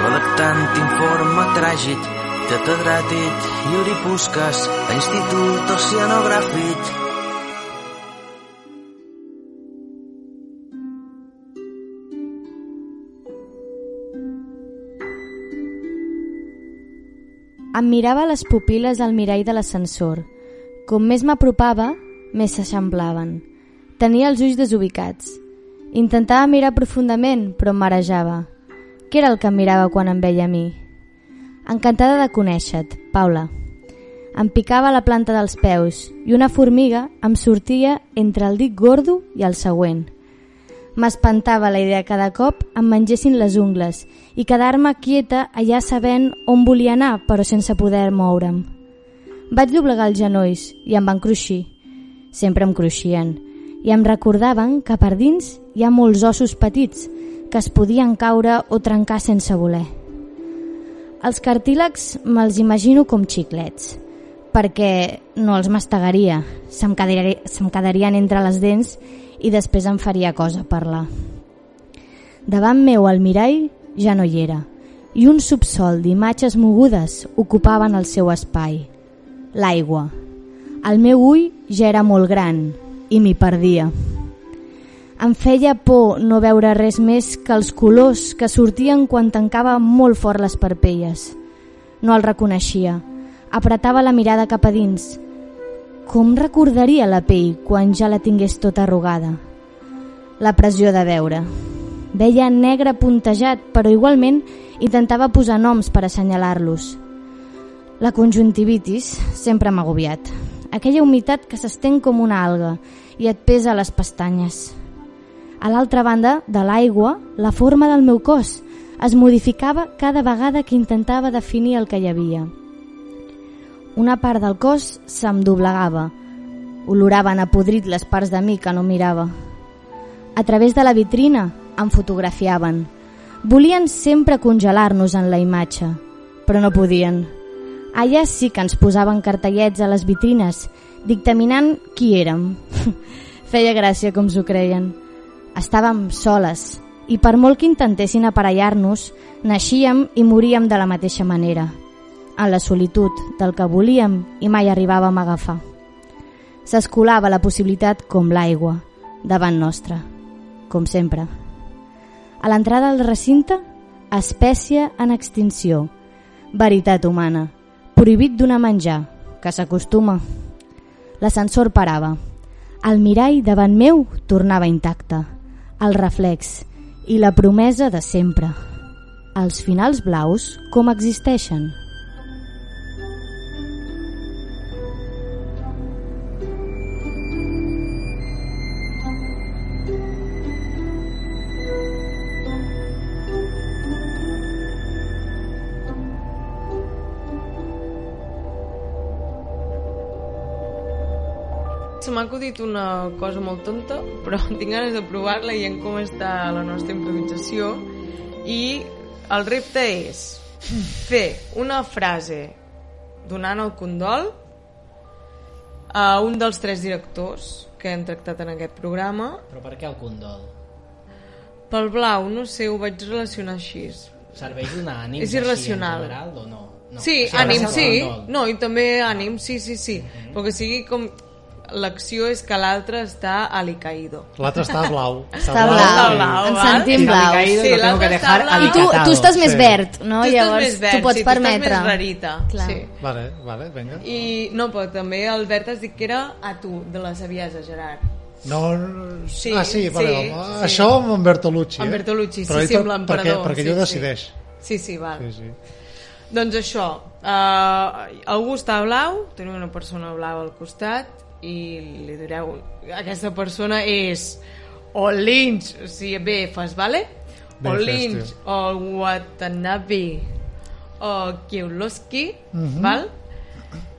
redactant informe tràgic catedràtic Yuri Puskas a Institut Oceanogràfic Em mirava les pupil·les al mirall de l'ascensor. Com més m'apropava, més s'eixamplaven. Tenia els ulls desubicats. Intentava mirar profundament, però em marejava. Què era el que em mirava quan em veia a mi? Encantada de conèixer-te, Paula. Em picava la planta dels peus i una formiga em sortia entre el dit gordo i el següent. M'espantava la idea que cada cop em mengessin les ungles i quedar-me quieta allà sabent on volia anar però sense poder moure'm. Vaig doblegar els genolls i em van cruixir. Sempre em cruixien i em recordaven que per dins hi ha molts ossos petits que es podien caure o trencar sense voler. Els cartílegs me'ls imagino com xiclets, perquè no els mastegaria, se'm quedaria, se'm quedarien entre les dents i després em faria cosa parlar. Davant meu al mirall ja no hi era i un subsol d'imatges mogudes ocupaven el seu espai. L'aigua. El meu ull ja era molt gran i m'hi perdia. Em feia por no veure res més que els colors que sortien quan tancava molt fort les parpelles. No el reconeixia. Apretava la mirada cap a dins. Com recordaria la pell quan ja la tingués tota arrugada? La pressió de veure. Veia negre puntejat, però igualment intentava posar noms per assenyalar-los. La conjuntivitis sempre m'ha agobiat. Aquella humitat que s'estén com una alga i et pesa les pestanyes. A l'altra banda de l'aigua, la forma del meu cos es modificava cada vegada que intentava definir el que hi havia. Una part del cos se'm doblegava. Oloraven a podrit les parts de mi que no mirava. A través de la vitrina em fotografiaven. Volien sempre congelar-nos en la imatge, però no podien. Allà sí que ens posaven cartellets a les vitrines, dictaminant qui érem. Feia gràcia com s'ho creien. Estàvem soles i per molt que intentessin aparellar-nos, naixíem i moríem de la mateixa manera, en la solitud del que volíem i mai arribàvem a agafar. S'escolava la possibilitat com l'aigua, davant nostra, com sempre. A l'entrada del recinte, espècie en extinció, veritat humana, prohibit donar menjar, que s'acostuma. L'ascensor parava. El mirall davant meu tornava intacte. El reflex i la promesa de sempre. Els finals blaus com existeixen. Se m'ha acudit una cosa molt tonta, però tinc ganes de provar-la i en com està la nostra improvisació. I el repte és fer una frase donant el condol a un dels tres directors que hem tractat en aquest programa. Però per què el condol? Pel blau, no sé, ho vaig relacionar així. Serveix donar ànims És irracional. així en general o no? no. sí, ànim, sí. No, i també ànim, sí, sí, sí. Però que sigui com... L'acció és que l'altre està alicaído. L'altre està blau. Està Està blau. blau, Ens sentim caído, Sí, l'altre que està dejar blau. I tu, tu estàs més Sí. verd, no? tu estàs Llavors més verd, t'ho pots sí, permetre. Tu estàs més rarita. Clar. Sí. Vale, vale, vinga. I no, però també el Bert has dit que era a tu, de la saviesa, Gerard. No, no, Sí, ah, sí, vale, sí, home, sí. això amb en Bertolucci. En eh? Bertolucci, sí, sí, amb l'emperador. Perquè, perquè sí, ell ho decideix. Sí, sí, val. Sí, sí. Doncs això, uh, algú està blau, tenim una persona blau al costat i li direu, aquesta persona és o Lynch, o sigui, bé, fas, vale? Bé, o fes, Lynch, tio. o Watanabe, o Kielowski, Mhm. val?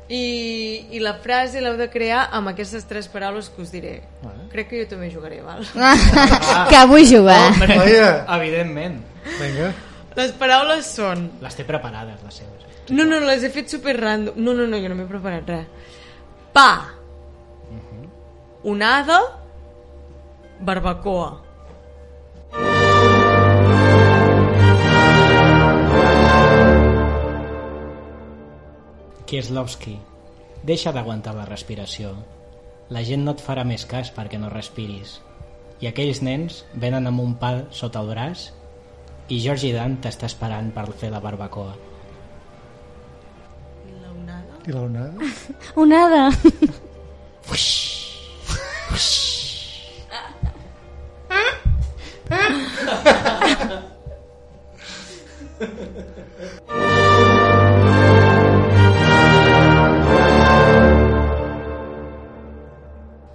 I, I la frase l'heu de crear amb aquestes tres paraules que us diré. Vale. Crec que jo també jugaré, val? que vull jugar. Hombre, Oye. evidentment. Vinga. Les paraules són Les té preparades, les seves. No, no, les he fet super random. No, no, no, jo no m'he preparat res. Pa. Onada. Barbacoa. Kieslowski, deixa d'aguantar la respiració. La gent no et farà més cas perquè no respiris. I aquells nens venen amb un pa sota el braç i Georgie Dan t'està esperant per fer la barbacoa. I la onada? I la onada? Onada.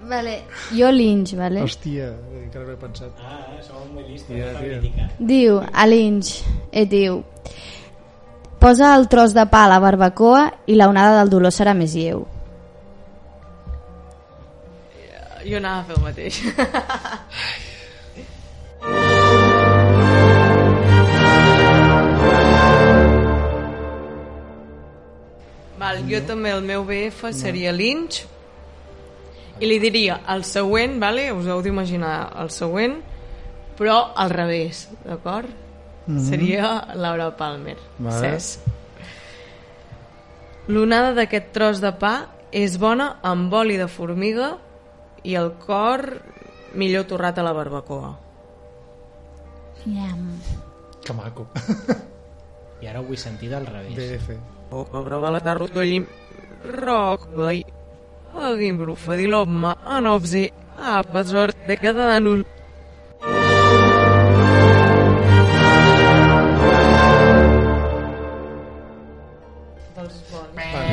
Vale, jo Lynch, vale? Hòstia, encara no he pensat. Ah, eh, som molt listos. Ja, tia. Diu, a Lynch, et diu, posa el tros de pa a la barbacoa i la onada del dolor serà més lleu. Jo anava a fer el mateix. Val, jo també el meu BF seria l'Inch i li diria el següent, vale? us heu d'imaginar el següent, però al revés, d'acord? Seria Laura Palmer. Vale. L'onada d'aquest tros de pa és bona amb oli de formiga i el cor millor torrat a la barbacoa. Iam. Que maco. I ara ho vull sentir del revés. BF. Programala rotollim rockplay. Agim brufa di lomma anobzi apazor de cadanul.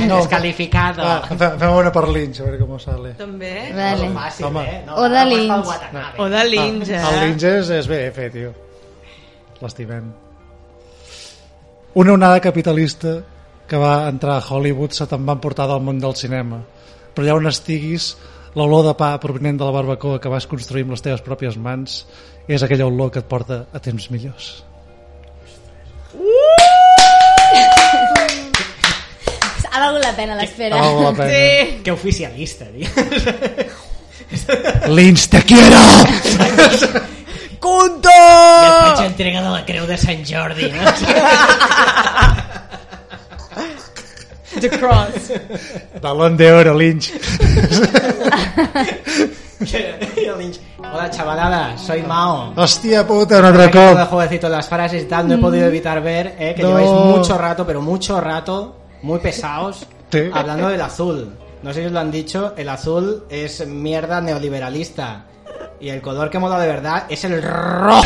No. Descalificado. Va, fe- fem una per Lynch, a veure com sale. També. Vale. Fàcil, Home. eh? No, O de Lynch. Watanabe. O de l'Inch, eh? El Lynch és, és BF, tio. L'estimem. Una onada capitalista que va entrar a Hollywood se te'n va emportar del món del cinema. Però allà on estiguis, l'olor de pa provenent de la barbacoa que vas construir amb les teves pròpies mans és aquella olor que et porta a temps millors. Ha valgut la pena l'espera. Val la pena. Sí. Que oficialista, tio. Lynch, te quiero! Conto! I et faig entrega de la creu de Sant Jordi, no? The Cross. Balón de oro, Lynch. Hola, chavalada, soy Mao. Hòstia puta, un todo de cop. jovencito las frases y tal, no he podido evitar ver eh, que No. lleváis mucho rato, pero mucho rato, muy pesados, Sí. hablando del azul. No sé si os lo han dicho, el azul es mierda neoliberalista. Y el color que mola de verdad es el rojo.